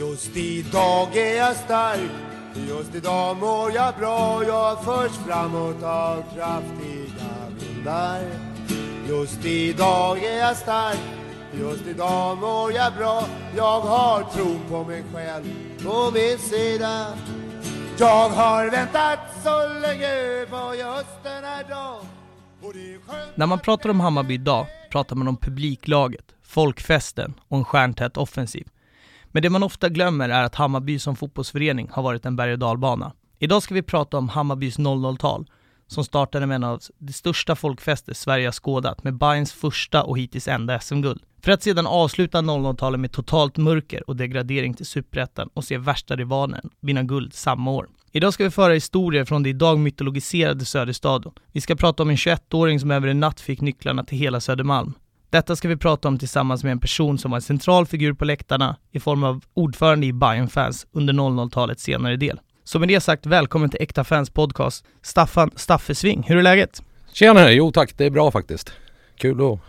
Just idag är jag stark, just idag mår jag bra. Jag förs framåt av kraftiga vindar. Just idag är jag stark, just idag mår jag bra. Jag har tro på mig själv på min sida. Jag har väntat så länge på just den här dagen. När man pratar om Hammarby idag pratar man om publiklaget, folkfesten och en stjärntät offensiv. Men det man ofta glömmer är att Hammarby som fotbollsförening har varit en berg och dalbana. Idag ska vi prata om Hammarbys 00-tal som startade med en av de största folkfester Sverige har skådat med Bayerns första och hittills enda SM-guld. För att sedan avsluta 00-talet med totalt mörker och degradering till Superettan och se värsta rivalen vinna guld samma år. Idag ska vi föra historier från det idag mytologiserade Söderstadion. Vi ska prata om en 21-åring som över en natt fick nycklarna till hela Södermalm. Detta ska vi prata om tillsammans med en person som var en central figur på läktarna i form av ordförande i Bayern fans under 00-talets senare del. Så med det sagt, välkommen till Äkta Fans Podcast, Staffan Staffe Sving. Hur är läget? Tjena, jo tack, det är bra faktiskt. Kul och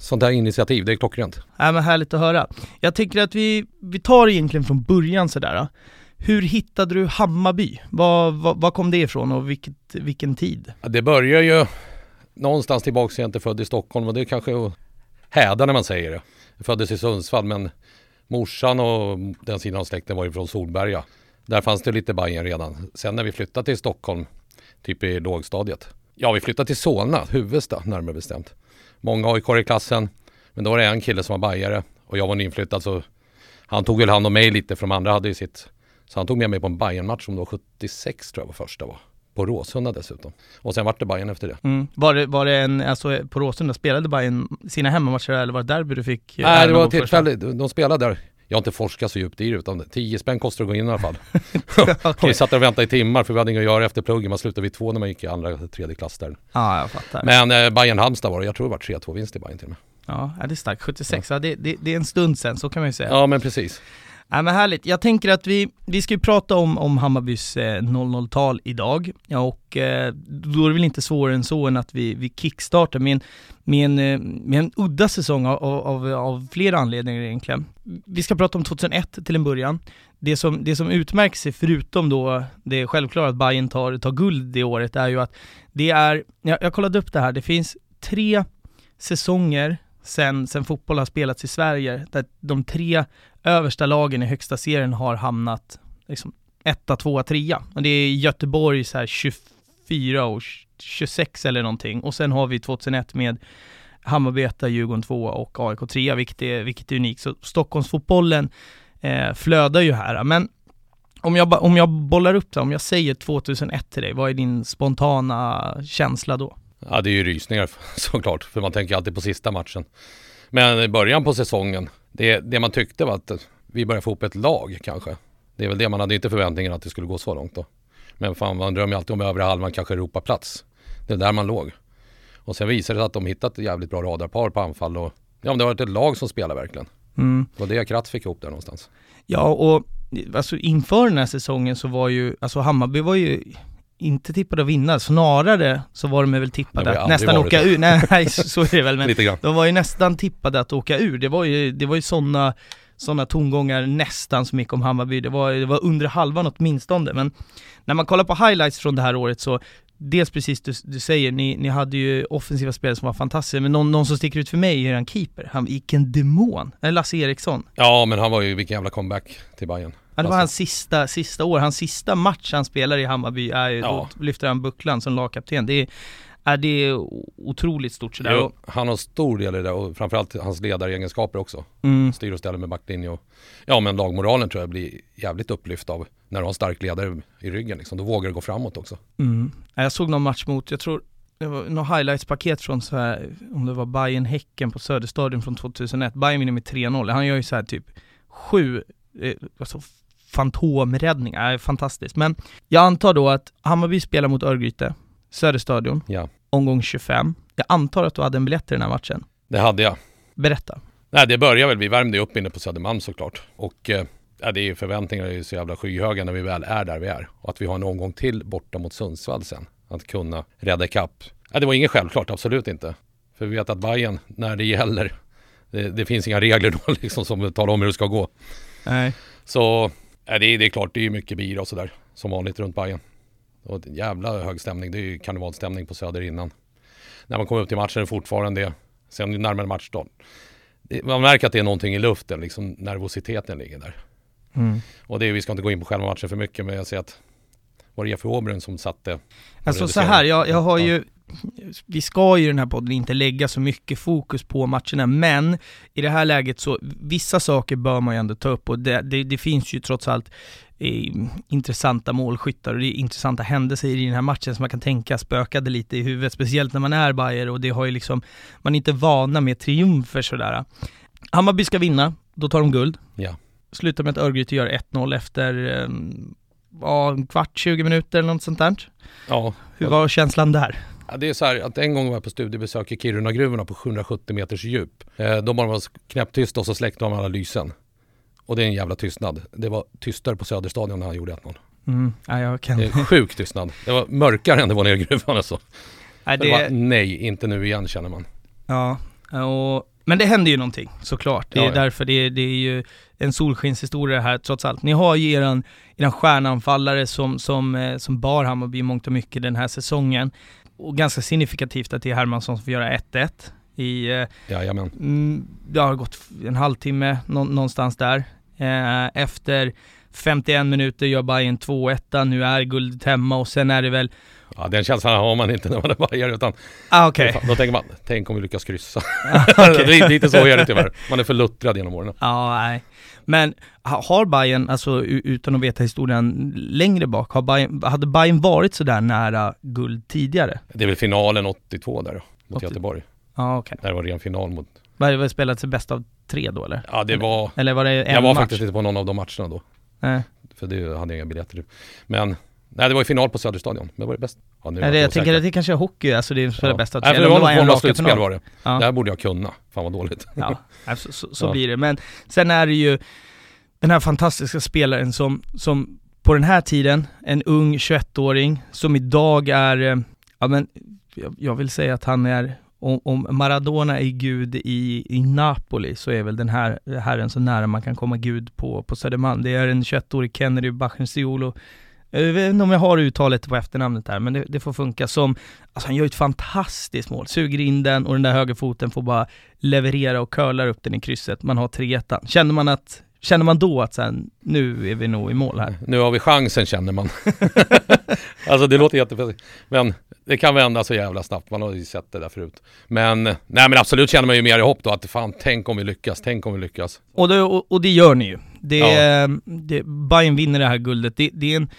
sånt här initiativ, det är klockrent. Äh, men härligt att höra. Jag tänker att vi, vi tar egentligen från början sådär. Hur hittade du Hammarby? Var, var, var kom det ifrån och vilket, vilken tid? Ja, Det börjar ju någonstans tillbaka, jag är inte född i Stockholm och det kanske häda när man säger det. Jag föddes i Sundsvall men morsan och den sidan av släkten var ju från Solberga. Där fanns det lite Bajen redan. Sen när vi flyttade till Stockholm, typ i lågstadiet. Ja, vi flyttade till Solna, Huvudsta närmare bestämt. Många AIK i klassen, men då var det en kille som var bajare och jag var nyinflyttad så han tog väl hand om mig lite för de andra hade ju sitt. Så han tog med mig på en bayern match som då 76 tror jag var första var. På Råsunda dessutom. Och sen vart det Bayern efter det. Mm. Var, det, var det en, alltså på Råsunda, spelade Bayern sina hemmamatcher eller var det derby du fick? Nej, det var tillfälligt. De spelade där. Jag har inte forskat så djupt i det utan 10 spänn kostar att gå in i alla fall. Okej. vi satt där och väntade i timmar för vi hade inget att göra efter pluggen. Man slutade vid två när man gick i andra, tredje klass där. Ja, jag fattar. Men eh, Bayern Halmstad var det. Jag tror det var 3-2 vinst i Bayern till och med. Ja, ja, det är starkt. 76, ja. det, det, det är en stund sen, så kan man ju säga. Ja men precis. Ja, men härligt. Jag tänker att vi, vi ska ju prata om, om Hammarbys eh, 00-tal idag. Ja, och eh, då är det väl inte svårare än så än att vi, vi kickstartar med en, med en, eh, med en udda säsong av, av, av flera anledningar egentligen. Vi ska prata om 2001 till en början. Det som, det som utmärker sig, förutom då det är självklart att Bayern tar, tar guld det året, är ju att det är, jag, jag kollade upp det här, det finns tre säsonger sen, sen fotboll har spelats i Sverige, där de tre översta lagen i högsta serien har hamnat liksom etta, tvåa, trea. Och det är Göteborg så här 24 och 26 eller någonting. Och sen har vi 2001 med Hammarby etta, Djurgården tvåa och AIK trea, vilket är, vilket är unikt. Så Stockholmsfotbollen eh, flödar ju här. Men om jag, om jag bollar upp det, om jag säger 2001 till dig, vad är din spontana känsla då? Ja det är ju rysningar såklart. För man tänker alltid på sista matchen. Men i början på säsongen. Det, det man tyckte var att vi började få upp ett lag kanske. Det är väl det man hade inte förväntningar att det skulle gå så långt då. Men fan man drömmer ju alltid om övre halvan kanske Europaplats. Det är där man låg. Och sen visade det sig att de hittat ett jävligt bra radarpar på anfall och ja men det har varit ett lag som spelar verkligen. Mm. Det var det Kratz fick ihop där någonstans. Ja, och alltså inför den här säsongen så var ju, alltså Hammarby var ju inte tippade att vinna, snarare så var de väl tippade att nästan åka det. ur, nej, nej så är det väl, men de var ju nästan tippade att åka ur, det var ju, det var ju sådana sådana tongångar nästan som gick om Hammarby, det var, det var under halvan åtminstone, men när man kollar på highlights från det här året så Dels precis du, du säger, ni, ni hade ju offensiva spelare som var fantastiska, men någon, någon som sticker ut för mig är en keeper. Han gick en demon, Lasse Eriksson. Ja men han var ju, vilken jävla comeback till Bayern. Det var Lasse. hans sista, sista år, hans sista match han spelar i Hammarby är ju, Ja. då lyfter han bucklan som lagkapten. Det är, är det otroligt stort sådär. Jo, han har stor del i det och framförallt hans ledaregenskaper också. mm, styr och ställer med backlinje och ja men lagmoralen tror jag blir jävligt upplyft av när du har en stark ledare i ryggen liksom. Då vågar du gå framåt också. mm. Ja, Jag såg någon match mot, jag tror det var något highlights-paket från så här, om det var bayern häcken på Söderstadion från 2001. Bayern vinner med 3-0. Han gör ju så här typ sju, eh, alltså fantomräddningar. Ja, fantastiskt. Men jag antar då att Hammarby spelar mot Örgryte, Söderstadion, Ja, omgång 25. Jag antar att du hade en biljett till den här matchen. det hade jag. Berätta. Nej det börjar väl, vi värmde upp inne på Södermalm såklart. Och eh, ja, det är ju förväntningarna är ju så jävla skyhöga när vi väl är där vi är. Och att vi har en omgång till borta mot Sundsvall sen. Att kunna rädda ikapp. Ja, det var inget självklart, absolut inte. För vi vet att Bayern när det gäller, det, det finns inga regler då liksom som talar om hur det ska gå. Nej. Så äh, det, är, det är klart, det är mycket bira och sådär som vanligt runt Bajen. Och jävla hög stämning. Det är ju karnevalstämning på Söder innan. När man kommer upp till matchen är det fortfarande det. Sen närmare matchdag. Man märker att det är någonting i luften, liksom nervositeten ligger där. Mm. Och det, vi ska inte gå in på själva matchen för mycket, men jag ser att var det Jeffrey Åbrun som satte Alltså så här, jag, jag har ju vi ska ju i den här podden inte lägga så mycket fokus på matcherna, men i det här läget så, vissa saker bör man ju ändå ta upp och det, det, det finns ju trots allt eh, intressanta målskyttar och det är intressanta händelser i den här matchen som man kan tänka spökade lite i huvudet, speciellt när man är Bayer och det har ju liksom, man är inte vana med triumfer sådär. Hammarby ska vinna, då tar de guld. Ja. Slutar med att Örgryte gör 1-0 efter eh, ja, en kvart, 20 minuter eller något sånt där. Ja. Hur var känslan där? Ja, det är så här att en gång var jag på studiebesök i Kiruna-gruvorna på 770 meters djup. Eh, då var man knäpptysta och så släckte de alla lysen. Och det är en jävla tystnad. Det var tystare på Söderstadion när han gjorde 1-0. Mm. Ja, jag kan... Det är sjuk tystnad. Det var mörkare än det var nere i gruvan alltså. Nej, det... var, nej, inte nu igen känner man. Ja, och men det händer ju någonting såklart. Det är ja, ja. därför det, det är ju en solskenshistoria här trots allt. Ni har ju eran, eran stjärnanfallare som, som, eh, som bar Hammarby mångt och mycket den här säsongen. Och ganska signifikativt att det är Hermansson som får göra 1-1 i... Eh, Jajamän. Mm, det har gått en halvtimme nå, någonstans där. Eh, efter 51 minuter gör Bayern 2-1, nu är guldet hemma och sen är det väl Ja den känslan har man inte när man är bajare utan ah, okay. Då tänker man, tänk om vi lyckas kryssa. Ah, okay. det är lite så är det tyvärr. Man är för luttrad genom åren. Ja, ah, nej. Men har Bayern, alltså utan att veta historien längre bak, har Bayern, hade Bayern varit sådär nära guld tidigare? Det är väl finalen 82 där då, mot 80. Göteborg. Ja, okej. Okay. Där var det ren final mot... Var det spelat sig bäst av tre då eller? Ja det var... Eller var det en Jag var match? faktiskt inte på någon av de matcherna då. Nej. För det hade jag inga biljetter Men Nej det var ju final på Söderstadion, men var det bäst? Ja, nu det, jag tänker att det kanske är hockey, alltså det är för ja. det bästa Nej, för det var, var en slutspel var det. Ja. Det här borde jag kunna, fan vad dåligt. Ja, så, så, så ja. blir det. Men sen är det ju den här fantastiska spelaren som, som på den här tiden, en ung 21-åring, som idag är, eh, ja men, jag vill säga att han är om, Maradona är gud i, i Napoli så är väl den här herren så nära man kan komma gud på, på Södermalm. Det är en 21-årig Kennedy Bachenziolo jag vet inte om jag har uttalet på efternamnet där, men det, det, får funka som, alltså han gör ett fantastiskt mål, suger in den och den där högerfoten får bara leverera och curlar upp den i krysset. Man har 3 Känner man att Känner man då att sen, nu är vi nog i mål här? Nu har vi chansen känner man. alltså det låter jättefint. Men det kan vända så jävla snabbt. Man har ju sett det där förut. Men, nej men absolut känner man ju mer i hopp då att fan, tänk om vi lyckas, tänk om vi lyckas. Och det, och, och det gör ni ju. Det, ja. det, Bayern vinner det här guldet. Det, det är en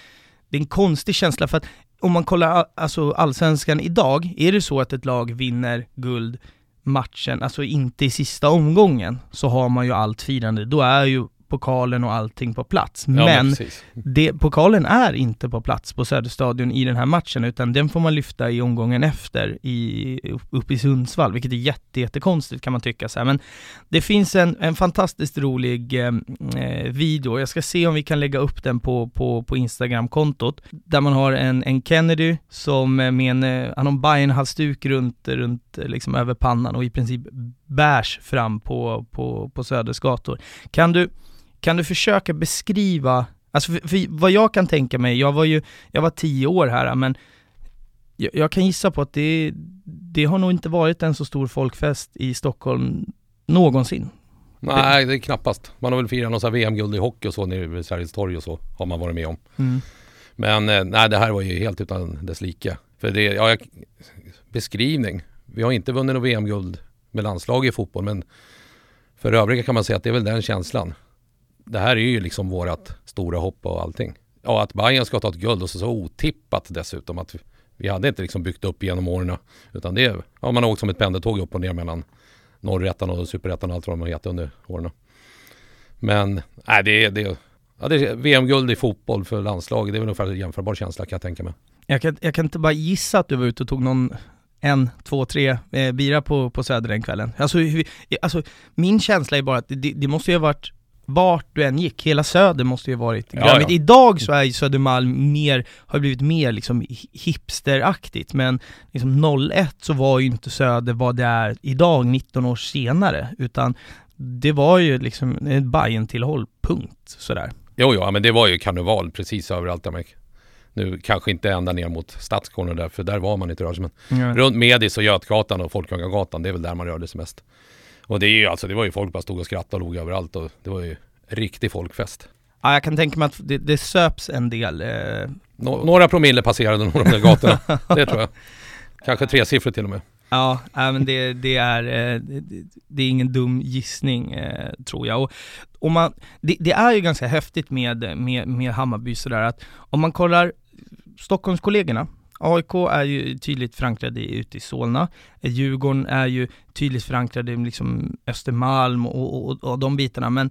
det är en konstig känsla för att om man kollar alltså allsvenskan idag, är det så att ett lag vinner guld matchen, alltså inte i sista omgången, så har man ju allt firande. Då är ju pokalen och allting på plats. Ja, men det, pokalen är inte på plats på Söderstadion i den här matchen, utan den får man lyfta i omgången efter i, uppe i Sundsvall, vilket är jätte, jättekonstigt kan man tycka så här. Men det finns en, en fantastiskt rolig eh, eh video, jag ska se om vi kan lägga upp den på, på, på Instagram-kontot, där man har en, en Kennedy som med en, eh, han har en Bajen-halsduk runt, runt liksom över pannan och i princip bärs fram på, på, på Söders gator. Kan du kan du försöka beskriva, alltså för, för vad jag kan tänka mig, jag var ju, jag var tio år här, men jag, jag, kan gissa på att det, det har nog inte varit en så stor folkfest i Stockholm någonsin. Nej, det är knappast. Man har väl firat något VM-guld i hockey och så nere vid Sergels torg och så har man varit med om. Mm. Men eh, nej, det här var ju helt utan dess like. För det, ja, jag, beskrivning. Vi har inte vunnit något VM-guld med landslag i fotboll, men för övriga kan man säga att det är väl den känslan det här är ju liksom vårat stora hopp och allting. Ja, att Bayern ska ta ett guld och så, så otippat dessutom. Att vi, hade inte liksom byggt upp genom åren. Utan det, ja, man har åkt som ett pendeltåg upp och ner mellan norrättan och superettan och allt vad de har hetat under åren. Men nej, det är, det, ja, det är VM-guld i fotboll för landslaget. Det är väl ungefär en jämförbar känsla kan jag tänka mig. Jag kan, jag kan inte bara gissa att du var ute och tog någon en, två, tre eh, bira på, på Söder den kvällen. Alltså, hur, alltså, min känsla är bara att det, det måste ju ha varit vart du än gick, hela Söder måste ju varit Ja, glammigt. ja. Idag så är ju Södermalm mer, har blivit mer liksom hi- hipsteraktigt, men liksom 01 så var ju inte Söder vad det är idag, 19 år senare, utan det var ju liksom ett bajen tillhåll punkt sådär. Jo, jo, ja, men det var ju karneval precis överallt där man gick. Nu kanske inte ända ner mot Stadsgården där, för där var man inte rörelse. Men Mm. runt Medis och Götgatan och Folkungagatan, det är väl där man rörde sig mest. Och det är ju alltså, det var ju folk bara stod och skrattade och log överallt och det var ju riktig folkfest. Ja, jag kan tänka mig att det, det söps en del. Eh, Nå- några promille passerade nog de där gatorna, det tror jag. Kanske tresiffrigt till och med. Ja, men det, det, är, eh, det, det är ingen dum gissning eh, tror jag. Och, och man, det, det är ju ganska häftigt med, med, med Hammarby sådär att om man kollar Stockholmskollegorna, AIK är ju tydligt förankrade ute i Solna, Djurgården är ju tydligt förankrade i liksom Östermalm och, och, och de bitarna, men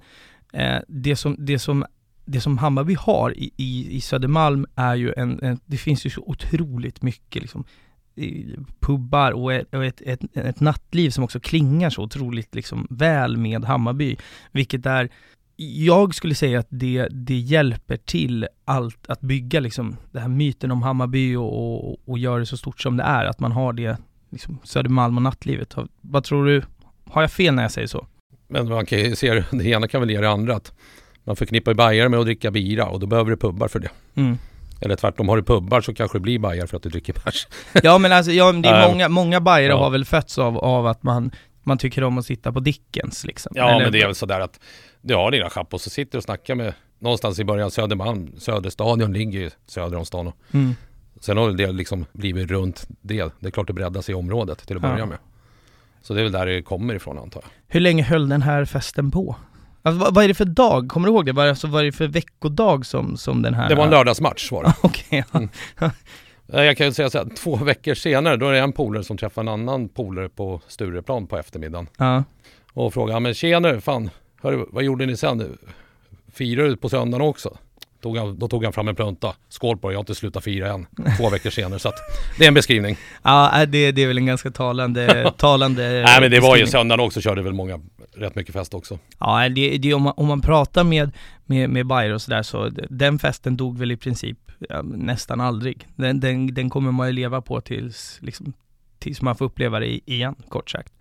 eh, det, som, det, som, det som Hammarby har i, i, i Södermalm är ju en, en, det finns ju så otroligt mycket liksom pubbar och, ett, och ett, ett, ett nattliv som också klingar så otroligt liksom väl med Hammarby, vilket är jag skulle säga att det, det hjälper till allt att bygga liksom den här myten om Hammarby och, och, och göra det så stort som det är, att man har det liksom Södermalm och nattlivet. Vad tror du, har jag fel när jag säger så? Men man kan ju se det, ena kan väl ge det andra. Att man förknippar ju bajare med att dricka bira och då behöver du pubbar för det. Mm. Eller tvärtom, har du pubbar så kanske det blir bajar för att du dricker bärs. Ja men alltså, ja, men det är många, många bajare Ja. har väl fötts av, av att man, man tycker om att sitta på Dickens liksom. Ja, Eller- men det är väl sådär att du har dina chappos och sitter och snackar med någonstans i början Södermalm, Söderstadion ligger ju söder om stan. Mm. sen har det liksom blivit runt det. Det är klart det breddas i området till att Ja. börja med. Så det är väl där det kommer ifrån antar jag. Hur länge höll den här festen på? Alltså, vad, vad är det för dag? Kommer du ihåg det? Vad, alltså, vad är det för veckodag som, som den här... Det var en lördagsmatch var det. Okej, ja. Mm. Eh, Jag kan ju säga så här, två veckor senare då är det en polare som träffar en annan polare på Stureplan på eftermiddagen. ja. Och frågar, men tjenare, fan, hörru, vad gjorde ni sen? Firade du på söndagen också? Tog han, då tog han fram en plunta. Skål på det, jag har inte slutat fira än. Två veckor senare, så att det är en beskrivning. Ja, det, det är väl en ganska talande, talande Nej men det var ju söndagen också, körde väl många rätt mycket fest också. Ja, det, det, om, man, om man pratar med, med, med Bayer och sådär så, den festen dog väl i princip ja, nästan aldrig. Den, den, den kommer man ju leva på tills, liksom, tills man får uppleva det igen, kort sagt.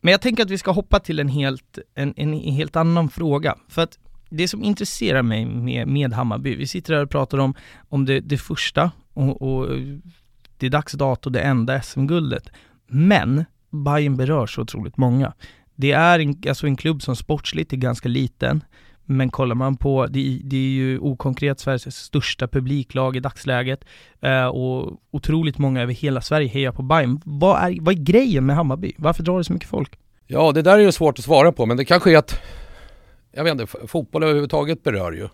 Men jag tänker att vi ska hoppa till en helt, en, en helt annan fråga. För att det som intresserar mig med, med Hammarby, vi sitter här och pratar om, om det, det första och, och det är dags dato det enda SM-guldet. Men Bayern berör så otroligt många. Det är en, alltså en klubb som sportsligt är ganska liten, men kollar man på, det, det är ju okonkret Sveriges största publiklag i dagsläget eh, och otroligt många över hela Sverige hejar på Bayern. Vad är, vad är grejen med Hammarby? Varför drar det så mycket folk? Ja det där är ju svårt att svara på men det kanske är att Jag vet inte, fotboll överhuvudtaget berör ju.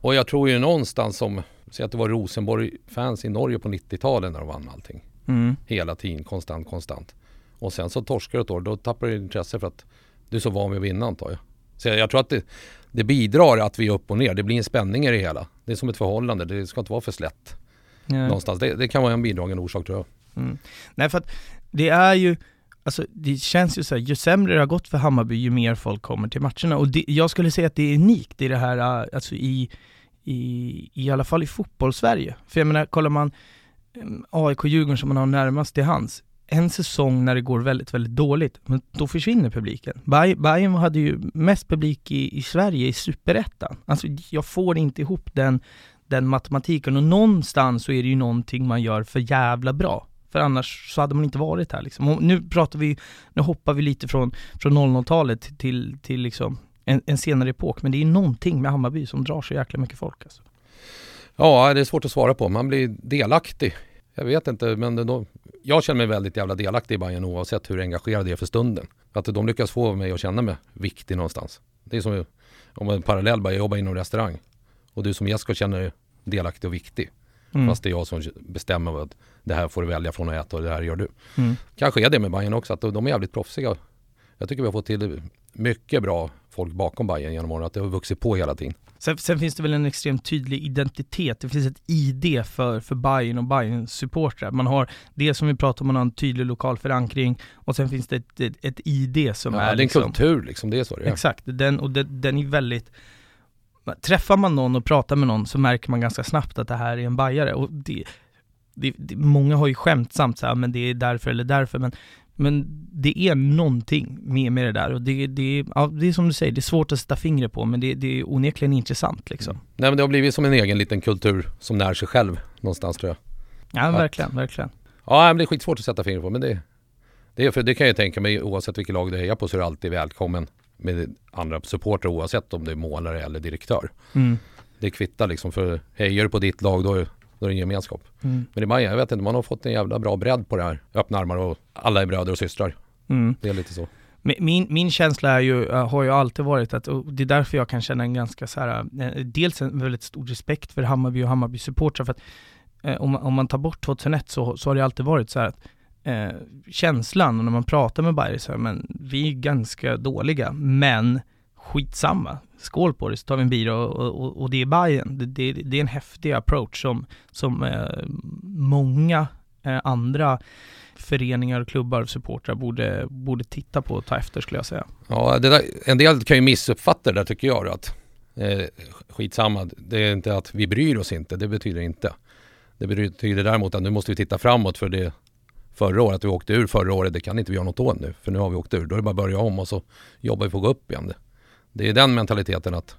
Och jag tror ju någonstans som Säg att det var Rosenborg-fans i Norge på 90-talet när de vann allting. Mm. Hela tiden, konstant, konstant. Och sen så torskar du ett år, då tappar du intresse för att du är så van vid att vinna antar jag. Så jag, jag tror att det, det bidrar att vi är upp och ner. Det blir en spänning i det hela. Det är som ett förhållande, det ska inte vara för slätt. Ja. Någonstans. Det, det kan vara en bidragande orsak tror jag. Mm. Nej för att det är ju, alltså det känns ju så här, ju sämre det har gått för Hammarby ju mer folk kommer till matcherna och det, jag skulle säga att det är unikt i det här, äh, alltså i, i, i alla fall i fotbollssverige. För jag menar, kollar man mm, AIK-Djurgården som man har närmast till hands, en säsong när det går väldigt, väldigt dåligt, men då försvinner publiken. Bayern hade ju mest publik i, i Sverige i superettan. Alltså jag får inte ihop den, den matematiken och någonstans så är det ju någonting man gör för jävla bra. För annars så hade man inte varit här liksom. Och nu pratar vi, nu hoppar vi lite från, från 00-talet till, till liksom en, en senare epok, men det är någonting med Hammarby som drar så jäkla mycket folk alltså. Ja, det är svårt att svara på. Man blir delaktig. Jag vet inte, men då, jag känner mig väldigt jävla delaktig i Bayern oavsett hur engagerad jag är för stunden. Att de lyckas få mig att känna mig viktig någonstans. Det är som om en parallell, bara jag jobbar inom restaurang. Och du som gäst ska känna dig delaktig och viktig. Mm. Fast det är jag som bestämmer vad det här får du välja från att äta och det här gör du. Mm. Kanske är det med Bayern också, att de är jävligt proffsiga. Jag tycker vi har fått till mycket bra folk bakom Bayern genom åren, att det har vuxit på hela tiden. Sen, sen, finns det väl en extremt tydlig identitet, det finns ett ID för, för Bayern och Bayerns supportrar. Man har det som vi pratar om, man har en tydlig lokal förankring och sen finns det ett, ett, ett ID som ja, är det är en liksom, kultur liksom, det är så det är. Exakt, den, och den, den är väldigt Träffar man någon och pratar med någon så märker man ganska snabbt att det här är en bajare och det, det, det, många har ju skämtsamt så här, men det är därför eller därför, men men det är någonting med, med det där och det, det, ja, det är som du säger, det är svårt att sätta fingret på men det, det är onekligen intressant liksom. Mm. Nej men det har blivit som en egen liten kultur som när sig själv någonstans tror jag. Ja att, verkligen, verkligen. Ja men det är skitsvårt att sätta fingret på men det, det, är, för det kan jag tänka mig oavsett vilket lag du hejar på så är du alltid välkommen med andra supportrar oavsett om du är målare eller direktör. Mm. Det kvittar liksom för hejar du på ditt lag då då är det en gemenskap. Mm. Men i Maja, jag vet inte, man har fått en jävla bra bredd på det här. Öppna armar och alla är bröder och systrar. Mm. Det är lite så. Min, min känsla är ju, äh, har ju alltid varit att, och det är därför jag kan känna en ganska så här, äh, dels en väldigt stor respekt för Hammarby och Hammarby supportrar för att eh, om, om man tar bort 2001 så, så har det alltid varit så här att eh, känslan, och när man pratar med Bayern så här, men vi är ganska dåliga, men skitsamma skål på det så tar vi en bira och, och, och det är Bayern. Det, det, det, är en häftig approach som, som eh, många eh, andra föreningar, klubbar och supportrar borde, borde titta på och ta efter skulle jag säga. Ja, där, en del kan ju missuppfatta det där tycker jag att eh, skitsamma, det är inte att vi bryr oss inte, det betyder inte. Det betyder däremot att nu måste vi titta framåt för det förra året, att vi åkte ur förra året, det kan inte vi göra något åt nu. För nu har vi åkt ur, då är det bara att börja om och så jobbar vi på att gå upp igen. Det är den mentaliteten att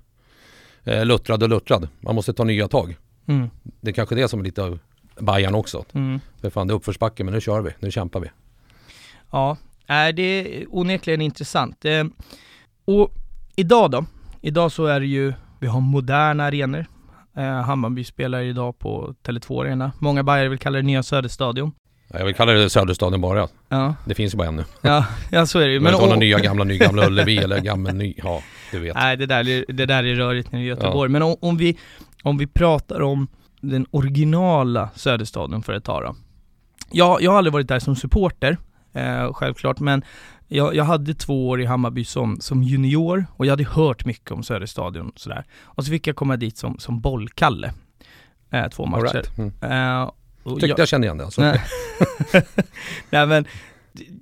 eh, luttrad och luttrad. Man måste ta nya tag. Mm. Det är kanske det som är lite av Bajan också. Mm. För fan det är uppförsbacke men nu kör vi, nu kämpar vi. Ja, är det är onekligen intressant. Eh, och idag då? Idag så är det ju, vi har moderna arenor. Eh, Hammarby spelar idag på Tele2 Arena. Många Bajare vill kalla det nya Söderstadion. Jag vill kalla det Söderstaden bara. Ja. Det finns ju bara en nu. Ja, ja så är det ju. Men inte nya gamla, ny gamla Ullevi eller gamla ny, ja du vet. Nej det där, det där är rörigt nere i Göteborg. Ja. Men om, om, vi, om vi pratar om den originala Söderstaden för ett tag då. Jag, jag har aldrig varit där som supporter, eh, självklart, men jag, jag, hade två år i Hammarby som, som junior och jag hade hört mycket om Söderstadion och sådär. Och så fick jag komma dit som, som bollkalle, eh, två matcher. Right. Mm. Eh, Tyckte jag, jag kände igen det alltså. Nej, nej men,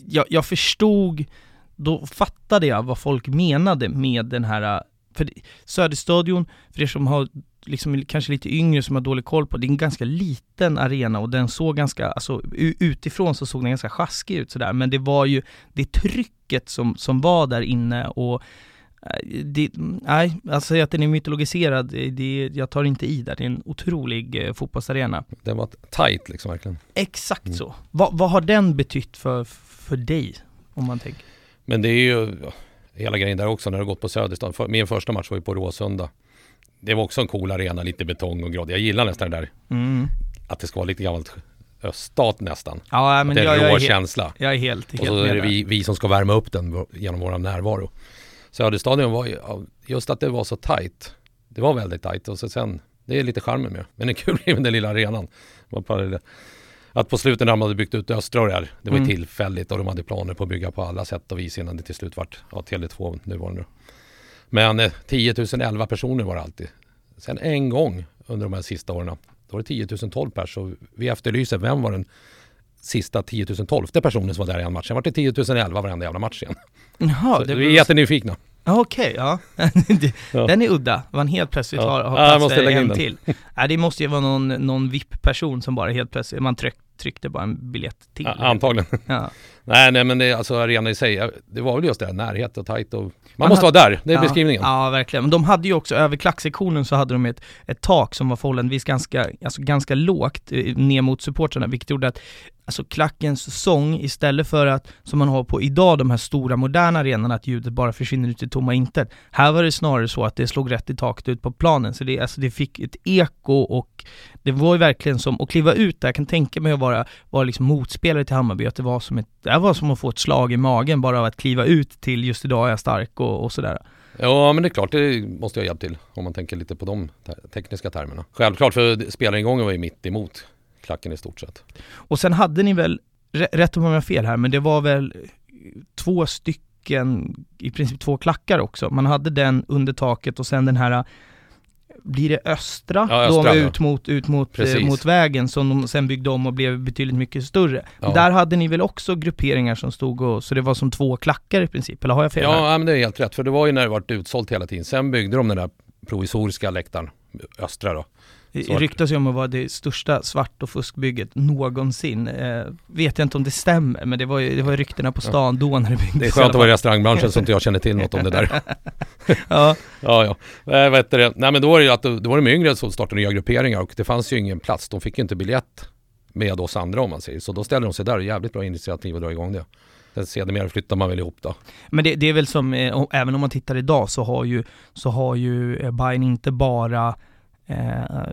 jag, jag förstod, då fattade jag vad folk menade med den här, för Söderstadion, för er som har liksom kanske lite yngre som har dålig koll på, det är en ganska liten arena och den såg ganska, alltså utifrån så såg den ganska sjaskig ut sådär, men det var ju det trycket som, som var där inne och det, nej, alltså att den är mytologiserad, det, jag tar inte i där. Det är en otrolig eh, fotbollsarena. Den var tight liksom verkligen. Exakt mm. så. Va, vad har den betytt för, för dig? Om man tänker. Men det är ju hela grejen där också när du gått på Söderstaden. För, min första match var ju på Råsunda. Det var också en cool arena, lite betong och gråd. Jag gillar nästan det där. Mm. Att det ska vara lite gammalt öststat nästan. Ja, men att det är jag, en rå jag är känsla. Jag är helt, helt Och så är det vi, vi som ska värma upp den genom vår närvaro. Söderstadion var ju, just att det var så tight. Det var väldigt tight och så sen, det är lite charmen med Men det är kul med den lilla arenan. Att på slutet när de hade byggt ut Östra och det här, det var mm. tillfälligt och de hade planer på att bygga på alla sätt och vis innan det till slut vart, ja Tele2 nu var det nu. Men eh, 10 011 personer var det alltid. Sen en gång under de här sista åren, då var det 10 012 pers och vi efterlyser vem var den sista 10 012 personen som var där i en match. Sen var det 10 011 varenda jävla match igen. Jaha, det vi är jättenyfikna. Okej, ja. Den är udda, man helt plötsligt ja. har, har plats ja, måste lägga en till. ja, det måste ju vara någon, någon VIP-person som bara helt plötsligt, man tryck, tryckte bara en biljett till. Ja, antagligen. Ja. nej, nej men det, alltså arenan i sig, det var väl just det, närhet och tajt och man, man måste hade, vara där, det är ja, beskrivningen. Ja, verkligen. Men de hade ju också, över klacksektionen så hade de ett, ett tak som var förhållandevis ganska, alltså ganska lågt eh, ner mot supportrarna, vilket gjorde att alltså klackens sång, istället för att, som man har på idag, de här stora moderna arenorna, att ljudet bara försvinner ut i tomma intet. Här var det snarare så att det slog rätt i taket ut på planen, så det, alltså det fick ett eko och det var ju verkligen som att kliva ut där, jag kan tänka mig att vara, vara liksom motspelare till Hammarby, att det var som ett, det var som att få ett slag i magen bara av att kliva ut till just idag är jag stark och, och sådär. Ja men det är klart, det måste jag hjälpa till om man tänker lite på de tekniska termerna. Självklart, för spelaringången var ju mitt emot klacken i stort sett. Och sen hade ni väl, rätt om jag har fel här, men det var väl två stycken i princip två klackar också. Man hade den under taket och sen den här blir det östra, Ja, östra, de ut mot, ut mot, eh, Precis. mot vägen som de sen byggde om och blev betydligt mycket större. Ja. Där hade ni väl också grupperingar som stod och, så det var som två klackar i princip, eller har jag fel? Ja, ja, men det är helt rätt. För det var ju när det varit utsålt hela tiden. Sen byggde de den där provisoriska läktaren, östra då. Det ryktas ju om att vara det största svart och fuskbygget någonsin. Eh, vet jag inte om det stämmer, men det var ju, det var ryktena på stan då när det byggdes. Det är skönt att vara i restaurangbranschen så inte jag känner till något om det där. Ja, Ja, ja. Vad heter det? Nej men då var det ju att då var de yngre som startade nya grupperingar och det fanns ju ingen plats. De fick ju inte biljett med oss andra om man säger. Så då ställde de sig där. Jävligt bra initiativ att dra igång det. Sedermera flyttar man väl ihop då. men det, det är väl som, eh, även om man tittar idag så har ju, så har ju eh, Bayern inte bara eh,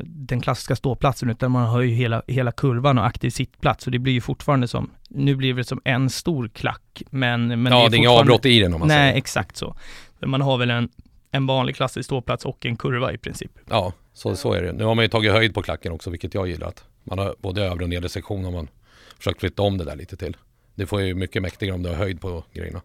den klassiska ståplatsen utan man har ju hela, hela kurvan och aktiv sittplats och det blir ju fortfarande som, nu blir det som en stor klack men, men ja, det är inga avbrott i den om man Nej, säger. exakt så. Man har väl en, en vanlig klassisk ståplats och en kurva i princip. Ja, så, så är det. Nu har man ju tagit höjd på klacken också, vilket jag gillar. Att man har både övre och nedre sektion har man försökt flytta om det där lite till. Det får ju mycket mäktigare om du har höjd på grejerna.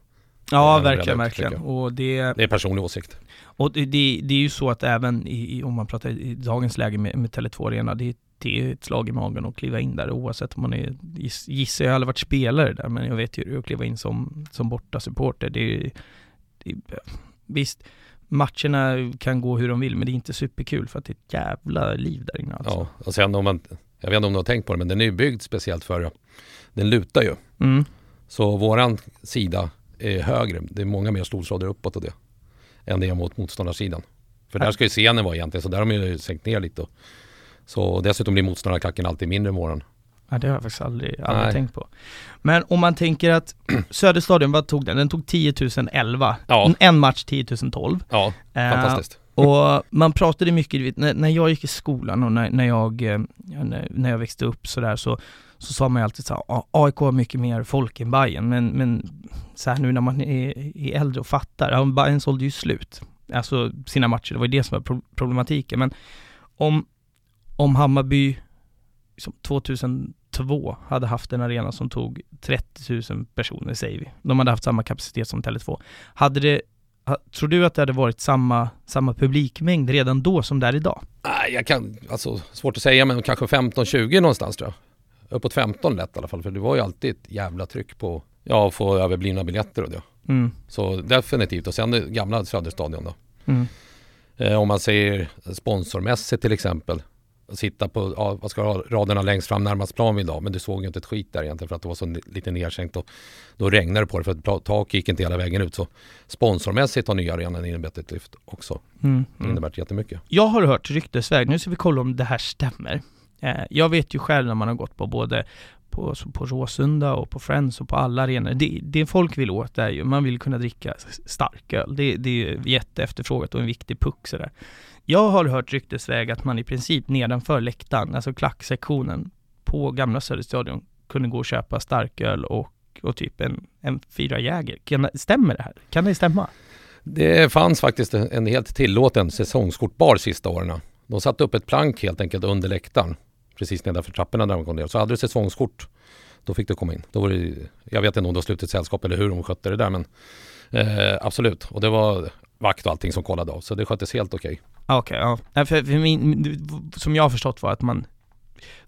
Ja, Ja, verkligen, verkligen. Och det, Det är personlig åsikt. och det, det, det är ju så att även i, om man pratar i dagens läge med, med Tele2 Arena, det, det är ett slag i magen att kliva in där oavsett om man är, giss, gissar jag har aldrig varit spelare där, men jag vet ju hur det är att kliva in som, som borta supporter. Det, det, visst, matcherna kan gå hur de vill, men det är inte superkul för att det är ett jävla liv där inne alltså. Ja, och sen om man, jag vet inte om du har tänkt på det, men den är ju byggd speciellt för, den lutar ju. Mm. Så våran sida är högre. Det är många mer stolsrader uppåt och det. Än det är mot motståndarsidan. För där ska ju scenen vara egentligen, så där har de ju sänkt ner lite. Och, så dessutom blir motståndarklacken alltid mindre våran. Ja, det har jag faktiskt aldrig, aldrig Nej. tänkt på. Men om man tänker att Söderstadion, vad tog den? Den tog 10 011. Ja. En match 10 012. Ja, Eh, fantastiskt. Och man pratade mycket, vet, när, när jag gick i skolan och när, när, jag, eh, när, jag växte upp sådär så, så så sa man ju alltid så här, AIK har mycket mer folk än Bayern men, men så här nu när man är, är äldre och fattar, ja, Bayern sålde ju slut. Alltså sina matcher, det var ju det som var problematiken. Men om, om Hammarby liksom 2002 hade haft en arena som tog 30 000 personer, säger vi. De hade haft samma kapacitet som Tele2. Hade det Tror du att det hade varit samma, samma publikmängd redan då som det är idag? Nej, jag kan, alltså svårt att säga men kanske 15-20 någonstans tror jag. Uppåt 15 lätt i alla fall för det var ju alltid ett jävla tryck på ja, att få överblivna biljetter och det. Mm. Så definitivt och sen det gamla Söderstadion då. Mm. Eh, om man säger sponsormässigt till exempel. Sitta på, ja, vad ska jag ha, raderna längst fram närmast plan vid idag. Men du såg ju inte ett skit där egentligen för att det var så lite nedsänkt och då regnade det på det för att tak gick inte hela vägen ut. Så sponsormässigt har nya arenan inneburit ett lyft också. Mm. Det Mm. innebär jättemycket. Jag har hört ryktesväg, nu ska vi kolla om det här stämmer. Eh, jag vet ju själv när man har gått på både på, på Råsunda och på Friends och på alla arenor. Det, det folk vill åt är ju, man vill kunna dricka starköl. Det, det är ju jätteefterfrågat och en viktig puck sådär. Jag har hört ryktesväg att man i princip nedanför läktaren, alltså klacksektionen på gamla Söderstadion, kunde gå och köpa starköl och, och typ en, en fyra Jäger. Kan, stämmer det här? Kan det stämma? Det fanns faktiskt en helt tillåten säsongskortbar sista åren. De satte upp ett plank helt enkelt under läktaren. Precis nedanför trapporna där man kom ner. Så hade du säsongskort, då fick du komma in. Då var det, jag vet inte om det var slutet sällskap eller hur de skötte det där men eh, absolut. Och det var vakt och allting som kollade av. Så det sköttes helt okej. Ja, Okej, ja. Nej, För, för min, som jag har förstått var att man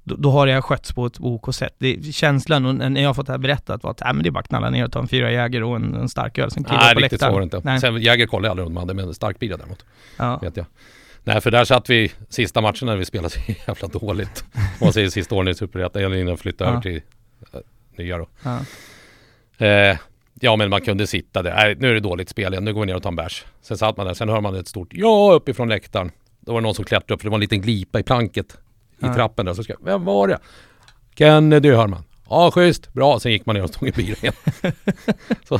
då, då har här skötts på ett OK sätt. Det, känslan och när jag har fått det här berättat var att äh, men det är bara att knalla ner och ta en fyra Jäger och en, en stark öl som kliver Nej, på riktigt så läktaren. var det inte. Nej. Sen Jäger kollade jag aldrig om de hade, men starkbira däremot. Ja. Vet jag. Nej, för där satt vi sista matchen när vi spelade så jävla dåligt. Om man säger sista åren i Superettan, innan flyttade Ja. över till eh, nya då. Ja. Eh, ja men man kunde sitta där. Nej, nu är det dåligt spel igen. Nu går vi ner och tar en bärs. Sen satt man där. Sen hör man ett stort ja uppifrån läktaren. Då var det någon som klättrade upp för det var en liten glipa i planket i Ja. trappen där. Så ska, vem var det? Kennedy hör man. Ja schysst, bra. Sen gick man ner och tog en bira igen. så,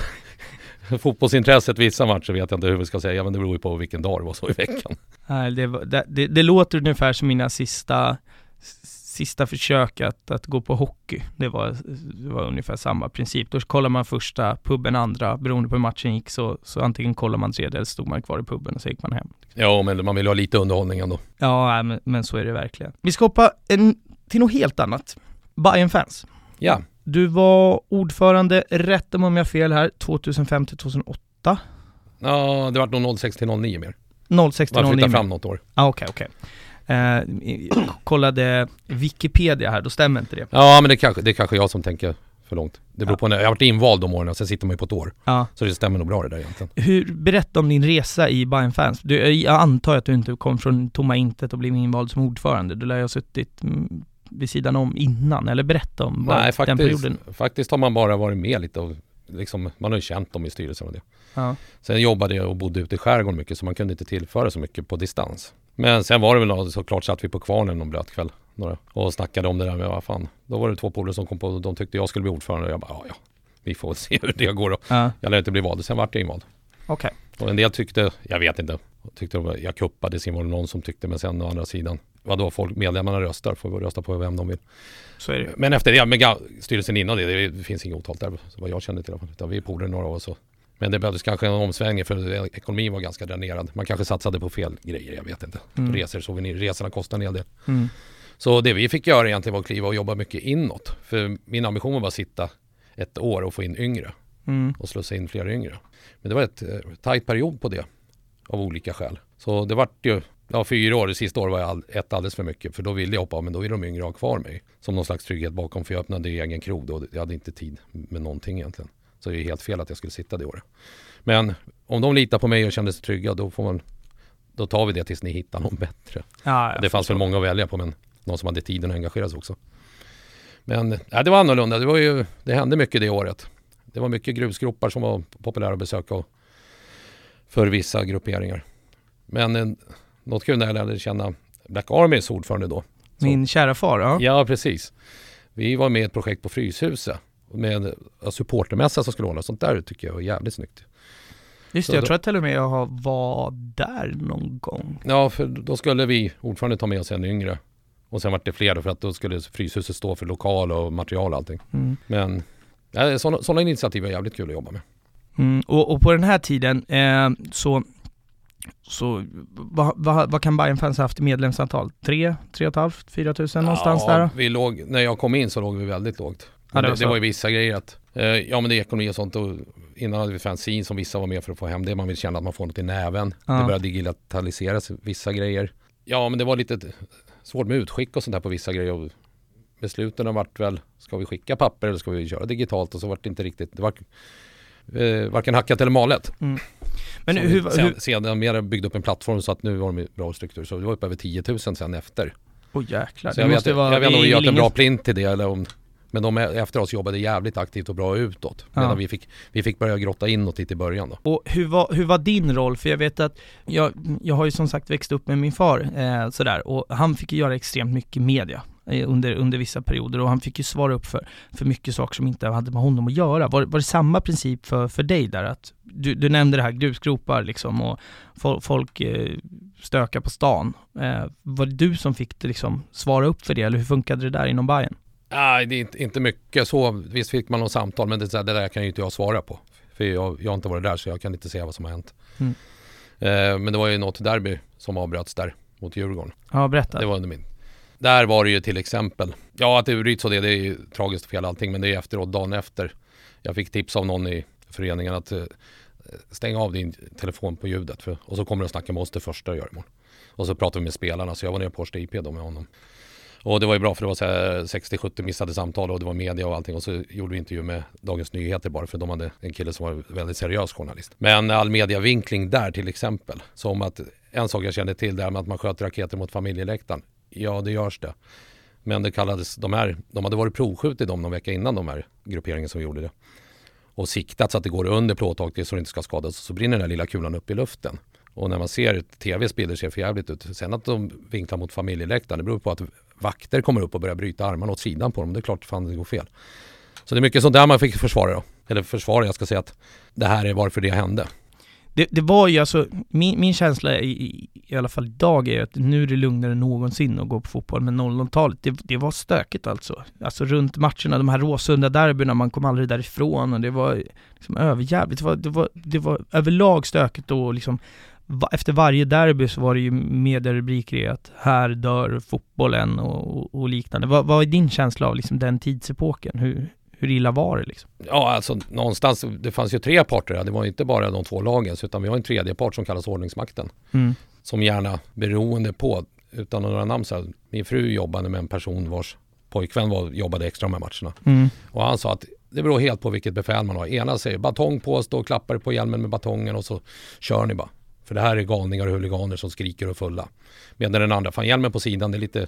fotbollsintresset vissa matcher vet jag inte hur vi ska säga men det beror ju på vilken dag det var så i veckan. Nej, det, det, det, det låter ungefär som mina sista sista försök att, att gå på hockey. Det var, det var ungefär samma princip. Då kollar man första, puben andra. Beroende på hur matchen gick så, så antingen kollar man tredje eller stod man kvar i puben och så gick man hem. Ja men man vill ha lite underhållning ändå. Ja, men, men så är det verkligen. Vi ska hoppa en, till något helt annat. Bayern fans Ja, Du var ordförande, rätta mig om jag fel här, 2005 till 2008? ja det var nog 06 till 09 mer. 06 till Man 09? flyttade fram något år. Ah, Okej, okej. Eh, jag kollade Wikipedia här, då stämmer inte det? Ja men det kanske, det är kanske jag som tänker för långt. Det beror på när, jag har varit invald de åren och sen sitter man ju på ett år. Ja. Så det stämmer nog bra det där egentligen. Hur, berätta om din resa i Bayern Fans. Du, jag antar att du inte kom från tomma intet och blev invald som ordförande. Du lär ju ha suttit mm, vid sidan om innan, eller berätta om Nej den faktiskt, perioden. faktiskt har man bara varit med lite och liksom, man har ju känt dem i styrelsen och det. Ja. Sen jobbade jag och bodde ute i skärgården mycket så man kunde inte tillföra så mycket på distans. Men sen var det väl såklart satt vi på kvarnen någon blöt kväll några, och snackade om det där med vad fan. Då var det två polare som kom på och de tyckte jag skulle bli ordförande och jag bara ja, ja vi får se hur det går då. Ja, Jag lär inte bli vald. Sen vart jag invald. okej. Och en del tyckte, jag vet inte, tyckte de, jag kuppade sin var det någon som tyckte men sen å andra sidan Vadå folk, medlemmarna röstar, får rösta på vem de vill. Så är det Men efter det, ga- styrelsen innan det, det, finns inget otalt där så vad jag kände till i alla fall. Utan vi är polare några oss. och- Men det behövdes kanske en omsvängning för ekonomin var ganska dränerad. Man kanske satsade på fel grejer, jag vet inte. Mm. Resor, souvenir, resorna kostar en hel del. Mm. Så det vi fick göra egentligen var att kliva och jobba mycket inåt. För min ambition var bara att sitta ett år och få in yngre Mm. och slussa in fler yngre. Men det var ett eh, tajt period på det av olika skäl. Så det vart ju Ja, fyra år. Det sista året var jag all, ett alldeles för mycket. För då ville jag hoppa av, men då ville de yngre ha kvar mig. Som någon slags trygghet bakom. För jag öppnade egen krog då. Jag hade inte tid med någonting egentligen. Så det är helt fel att jag skulle sitta det året. Men om de litar på mig och kände sig trygga, då får man Då tar vi det tills ni hittar någon bättre. Ja, det fanns väl många att välja på, men någon som hade tiden att engagera sig också. Men ja, det var annorlunda. Det, var ju, det hände mycket det året. Det var mycket grusgropar som var populära att besöka och för vissa grupperingar. Men eh, något kul när jag lärde känna Black Armys ordförande då. Så- Min kära far, ja. Ja, precis. Vi var med i ett projekt på Fryshuset med en supportermässa som skulle hållas. Sånt där tycker jag var jävligt snyggt. Just det, jag tror att till och med jag var där någon gång. Ja, för då skulle vi ordförande ta med oss en yngre. Och sen vart det fler för att då skulle Fryshuset stå för lokal och material och allting. Mm. Men sådana, sådana initiativ är jävligt kul att jobba med. Mm. Och, och på den här tiden eh, så, så vad, vad, vad kan Bayern fans ha haft i medlemsantal? Tre, tre och ett halvt, fyra tusen någonstans ja, där? Vi låg, när jag kom in så låg vi väldigt lågt. Ja, det var det, var ju vissa grejer att, eh, ja men det är ekonomi och sånt och innan hade vi fanzine som vissa var med för att få hem det. Man vill känna att man får något i näven. Ja. Det började digitaliseras vissa grejer. Ja men det var lite svårt med utskick och sånt där på vissa grejer. Och besluten har varit väl, ska vi skicka papper eller ska vi köra digitalt? Och så vart det inte riktigt, det var eh, varken hackat eller malet. Mm. Men Som hur, sen, hur, sedan mer byggde upp en plattform så att nu har de bra struktur. Så det var uppe över 10 000 sen efter. Åh jäklar, Så jag vet, vara... jag vet inte om vi gör väl en bra plint till det eller om men de efter oss jobbade jävligt aktivt och bra utåt. Ja. Medan vi, fick, vi fick börja grotta inåt lite i början då. Och hur var, hur var din roll? För jag vet att jag, jag har ju som sagt växt upp med min far eh, sådär och han fick ju göra extremt mycket media under, under vissa perioder och han fick ju svara upp för, för mycket saker som inte hade med honom att göra. Var, var det samma princip för, för dig där? Att du, du nämnde det här grusgropar liksom och fol, folk eh, stökar på stan. Eh, var det du som fick liksom svara upp för det eller hur funkade det där inom Bayern? Nej, det är inte, inte mycket så. Visst fick man något samtal men det, det där kan ju inte jag svara på. För jag, jag har inte varit där så jag kan inte säga vad som har hänt. Mm. Eh, men det var ju något derby som avbröts där mot Djurgården. Ja, berätta. Det var under min. Där var det ju till exempel, ja att det bryts och det, det är ju tragiskt och fel allting men det är efteråt, dagen efter. Jag fick tips av någon i föreningen att eh, stäng stänga av din telefon på ljudet för, och så kommer du att snacka med oss det första du gör imorgon. Och så pratade vi med spelarna så jag var nere på Årsta IP då med honom. Och det var ju bra för det var så 60-70 missade samtal och det var media och allting och så gjorde vi intervju med Dagens Nyheter bara för de hade en kille som var väldigt seriös journalist. Men all mediavinkling där till exempel, som att en sak jag kände till där med att man sköt raketer mot familjeläktaren. Ja, det görs det. Men det kallades, de här, de hade varit provskjutit dem någon vecka innan de här grupperingen som gjorde det. Och siktat så att det går under plåttaket så det inte ska skadas. Så brinner den här lilla kulan upp i luften. Och när man ser tvs bilder ser det för jävligt ut. Sen att de vinklar mot familjeläktaren, det beror på att vakter kommer upp och börjar bryta armarna åt sidan på dem. Det är klart fan det går fel. Så det är mycket sånt där man fick försvara då. Eller försvara, jag ska säga att det här är varför det hände. Det, det var ju alltså, min, min känsla i, i, i alla fall idag är ju att nu är det lugnare än någonsin att gå på fotboll, men 00-talet, det, det var stökigt alltså. Alltså runt matcherna, de här Råsunda derbyna, man kom aldrig därifrån och det var liksom överjävligt. Det var, det var, det var överlag stökigt och liksom va, efter varje derby så var det ju medierubriker i att här dör fotbollen och, och, och liknande. Vad, vad är din känsla av liksom den tidsepoken? Hur, hur illa var det liksom? Ja, alltså någonstans, det fanns ju tre parter. Det var inte bara de två lagen, utan vi har en tredje part som kallas ordningsmakten. Mm. Som gärna, beroende på, utan några namn så här, min fru jobbade med en person vars pojkvän var, jobbade extra med matcherna. Mm. Och han sa att det beror helt på vilket befäl man har. Ena säger batong på, stå och klappar på hjälmen med batongen och så kör ni bara. För det här är galningar och huliganer som skriker och fulla. Medan den andra, fan hjälmen på sidan, det är lite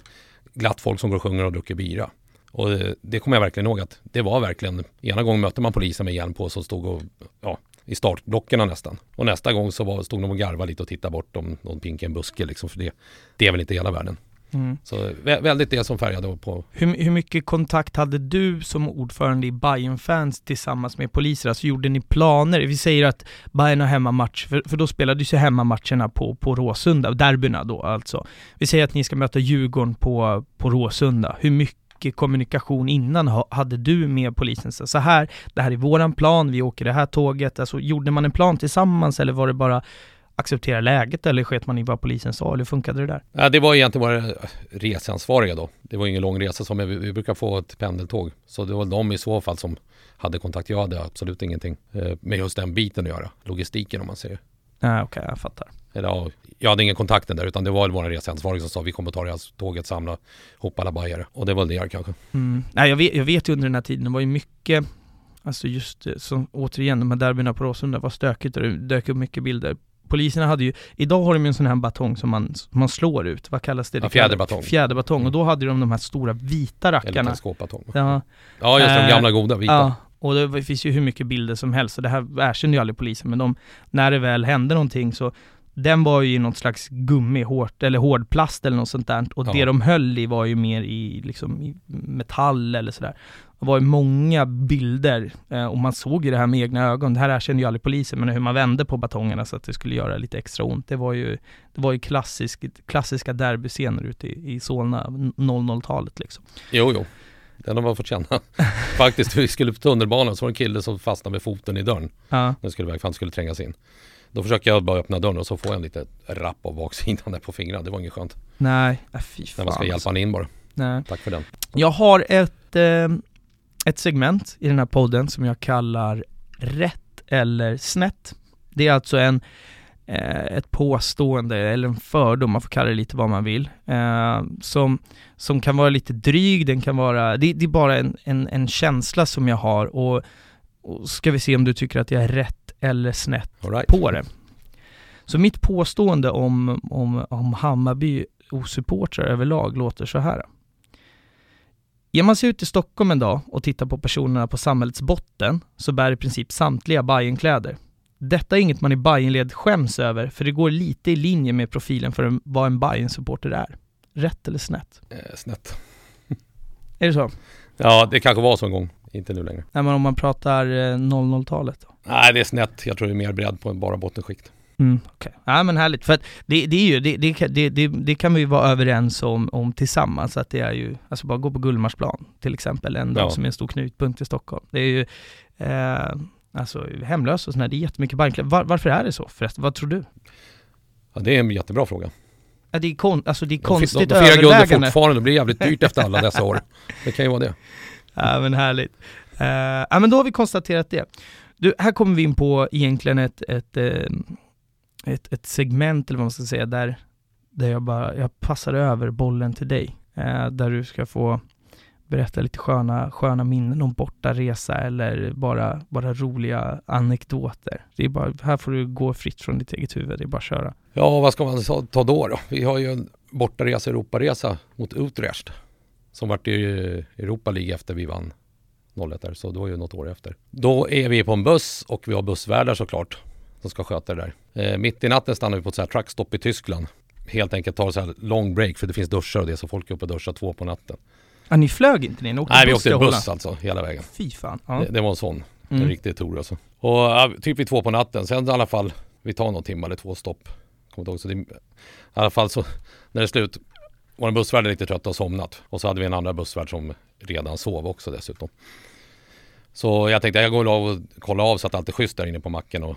glatt folk som går och sjunger och dricker bira. Och det, det kommer jag verkligen ihåg att det var verkligen, ena gången mötte man polisen med hjälm på som stod och, ja, i startblockerna nästan. Och nästa gång så var, stod de och garvade lite och tittade bort om någon pinkade en buske liksom, för det, det är väl inte hela världen. Mm. Så vä- väldigt det som färgade på. Hur, hur mycket kontakt hade du som ordförande i bayern fans tillsammans med poliser? Alltså gjorde ni planer? Vi säger att Bayern har hemmamatch, för, för då spelades ju hemmamatcherna på, på Råsunda, derbyna då alltså. Vi säger att ni ska möta Djurgården på, på Råsunda. Hur mycket kommunikation innan hade du med polisen? Så så här, det här är våran plan, vi åker det här tåget. Alltså gjorde man en plan tillsammans eller var det bara acceptera läget eller sket man i vad polisen sa? Eller funkade det där? Ja, det var egentligen våra reseansvariga då. Det var ingen lång resa som vi, vi brukar få ett pendeltåg. Så det var de i så fall som hade kontakt. Jag hade absolut ingenting eh, med just den biten att göra. Logistiken om man säger. Nej, okej, jag fattar. Eller, ja, jag hade ingen kontakten där utan det var vår reseansvarig som sa vi kommer ta det här tåget, samla ihop alla bajare. Och det var det kanske. Mm. Nej, jag vet, jag vet ju under den här tiden, det var ju mycket, alltså just eh, som återigen, de här derbyna på Råsunda var stökigt och det dök upp mycket bilder. Poliserna hade ju, idag har de ju en sån här batong som man, man slår ut, vad kallas det? Ja, fjäderbatong. Fjäderbatong, Mm. och då hade de de här stora vita Eller rackarna. teleskopbatong. Ja, Ja, just de Eh, gamla goda vita. ja, och det finns ju hur mycket bilder som helst, och det här erkänner ju aldrig polisen, men de, när det väl hände någonting så den var ju i något slags gummi, hårt, eller hårdplast eller något sånt där. Och Ja. det de höll i var ju mer i, liksom, i metall eller sådär. Det var ju många bilder eh, och man såg ju det här med egna ögon. Det här erkände ju aldrig polisen, men hur man vände på batongerna så att det skulle göra lite extra ont. Det var ju, det var ju klassisk, klassiska derbyscener ute i, i Solna, 00-talet liksom. Jo, jo. Den har man fått känna. Faktiskt, vi skulle på tunnelbanan så var det en kille som fastnade med foten i dörren. Ja, Den skulle iväg för han skulle trängas in. Då försöker jag bara öppna dörren och så får jag en liten rapp av baksidan där på fingrarna. Det var inget skönt. nej, äh, fy När fan. man ska hjälpa han in bara. Nej. Tack för den. Jag har ett, eh, ett segment i den här podden som jag kallar Rätt eller snett. Det är alltså en, ett påstående eller en fördom, man får kalla det lite vad man vill, eh, som, som kan vara lite dryg, den kan vara, det, det är bara en, en, en känsla som jag har och, och ska vi se om du tycker att jag är rätt eller snett right. på det. Så mitt påstående om, om, om Hammarby osupportrar överlag låter så här. Ger man sig ut i Stockholm en dag och tittar på personerna på samhällets botten så bär i princip samtliga Bajenkläder. Detta är inget man i Bajenled skäms över för det går lite i linje med profilen för en, vad en Bajen-supporter är. Rätt eller snett? Eh, snett. Är det så? Ja, det kanske var så en gång. Inte nu längre. Nej men om man pratar eh, 00-talet då? Nej, det är snett. Jag tror det är mer bredd på än bara bottenskikt. Mm, okej. Ja men härligt, för att det, det är ju, det, det, det, det, det kan vi vara överens om, om tillsammans, att det är ju, alltså bara gå på Gullmarsplan till exempel, en dag Ja. som är en stor knutpunkt i Stockholm. Det är ju, eh, alltså hemlösa och sådär, det är jättemycket bankkläder. Var, varför är det så förresten? Vad tror du? Ja, det är en jättebra fråga. Ja, det är, kon, alltså det är De konstigt de, de guldet övervägande. fortfarande. Det blir jävligt dyrt efter alla dessa år. Det kan ju vara det. Ja men härligt. Uh, ja men då har vi konstaterat det. Du, här kommer vi in på egentligen ett, ett, eh, ett, ett segment eller vad man ska säga där, där jag bara, jag passar över bollen till dig. Eh, där du ska få berätta lite sköna, sköna minnen om bortaresa eller bara, bara roliga anekdoter. Det är bara, här får du gå fritt från ditt eget huvud, det är bara att köra. Ja, vad ska man ta då? då? Vi har ju en bortaresa, Europaresa mot Utrecht. Som vart i Europa League efter vi vann 01 där, så det var ju något år efter. Då är vi på en buss och vi har bussvärdar såklart som ska sköta det där. Eh, mitt i natten stannar vi på ett så här truckstopp i Tyskland. Helt enkelt tar så här long break för det finns duschar och det så folk är uppe och duschar två på natten. Ja, ni flög inte ni? ni åkte Nej, vi åkte buss alltså hela vägen. Fy fan. Ja. Det, det var en sån. En Mm. riktig tur alltså. Och ja, typ vid två på natten. Sen i alla fall, vi tar någon timme eller två stopp. Kommer inte ihåg, så det, I alla fall så, när det är slut, en bussvärd lite trött och somnat. Och så hade vi en andra bussvärd som redan sov också dessutom. Så jag tänkte jag går av och kollar av så att allt är schysst där inne på macken och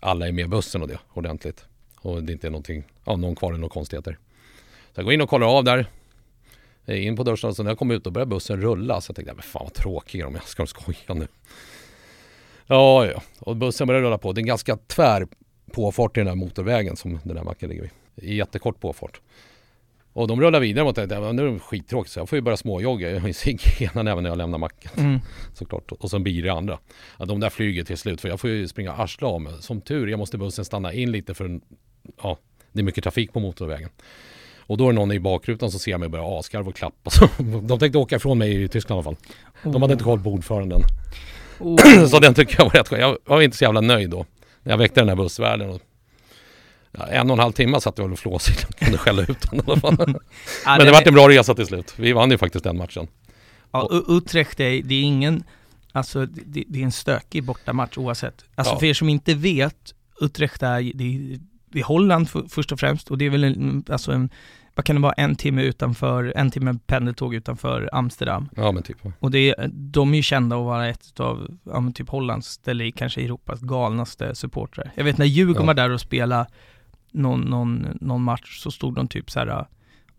alla är med i bussen och det ordentligt. och det inte är någonting, ja, någon kvar eller några konstigheter. Så jag går in och kollar av där. Är in på så när jag kommer ut då börjar bussen rulla. Så jag tänkte, men fan vad tråkiga de är, ska de skoja nu? Ja, ja, och bussen börjar rulla på. Det är en ganska tvär påfart i den här motorvägen som den här macken ligger vid. Jättekort påfart. Och de rullar vidare mot det. Nu är det skittråkigt så jag får ju börja småjogga. Jag har ju cigg i ena näven när jag lämnar macken. Mm. Såklart. Och så en bil i andra. Ja, de där flyger till slut för jag får ju springa arsla mig. Som tur jag måste bussen stanna in lite för ja, det är mycket trafik på motorvägen. Och då är det någon i bakrutan som ser mig och börjar asgarva och klappa. Så de tänkte åka ifrån mig i Tyskland i alla fall. De hade inte koll på ordföranden. Oh. så den tycker jag var rätt skön. Jag var inte så jävla nöjd då. När jag väckte den här bussvärden. Och, ja, en och en halv timme satt jag väl och flåsade och kunde skälla ut honom i alla fall. Ja, Men det vart en bra resa till slut. Vi vann ju faktiskt den matchen. Ja, Utrecht är, det är ingen, alltså det, det är en stökig bortamatch oavsett. Alltså Ja. för er som inte vet, Utrecht är, det är, det är Holland för, först och främst och det är väl en, alltså en, vad kan det vara, en timme utanför, en timme pendeltåg utanför Amsterdam. Ja men typ. Och det de är ju kända att vara ett av, ja men typ Hollands, eller kanske Europas galnaste supportrar. Jag vet när Djurgården Ja. var där och spelade någon, någon, någon match så stod de typ så här äh,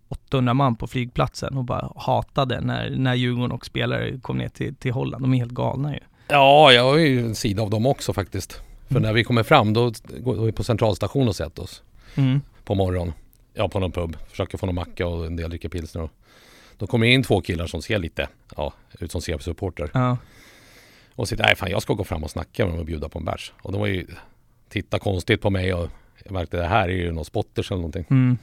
800 man på flygplatsen och bara hatade när, när Djurgården och spelare kom ner till, till Holland. De är helt galna ju. Ja, jag har ju en sida av dem också faktiskt. För Mm. när vi kommer fram då går vi på centralstation och sätter oss Mm. på morgonen. Ja, på någon pub. Försöker få någon macka och en del dricker pilsner. Och då kommer in två killar som ser lite, ja, ut som CP-supporter. Ja. Och sitter, nej fan jag ska gå fram och snacka med dem och bjuda på en bärs. Och de var ju, titta konstigt på mig och jag märkte det här är ju någon spotters eller någonting. Mm.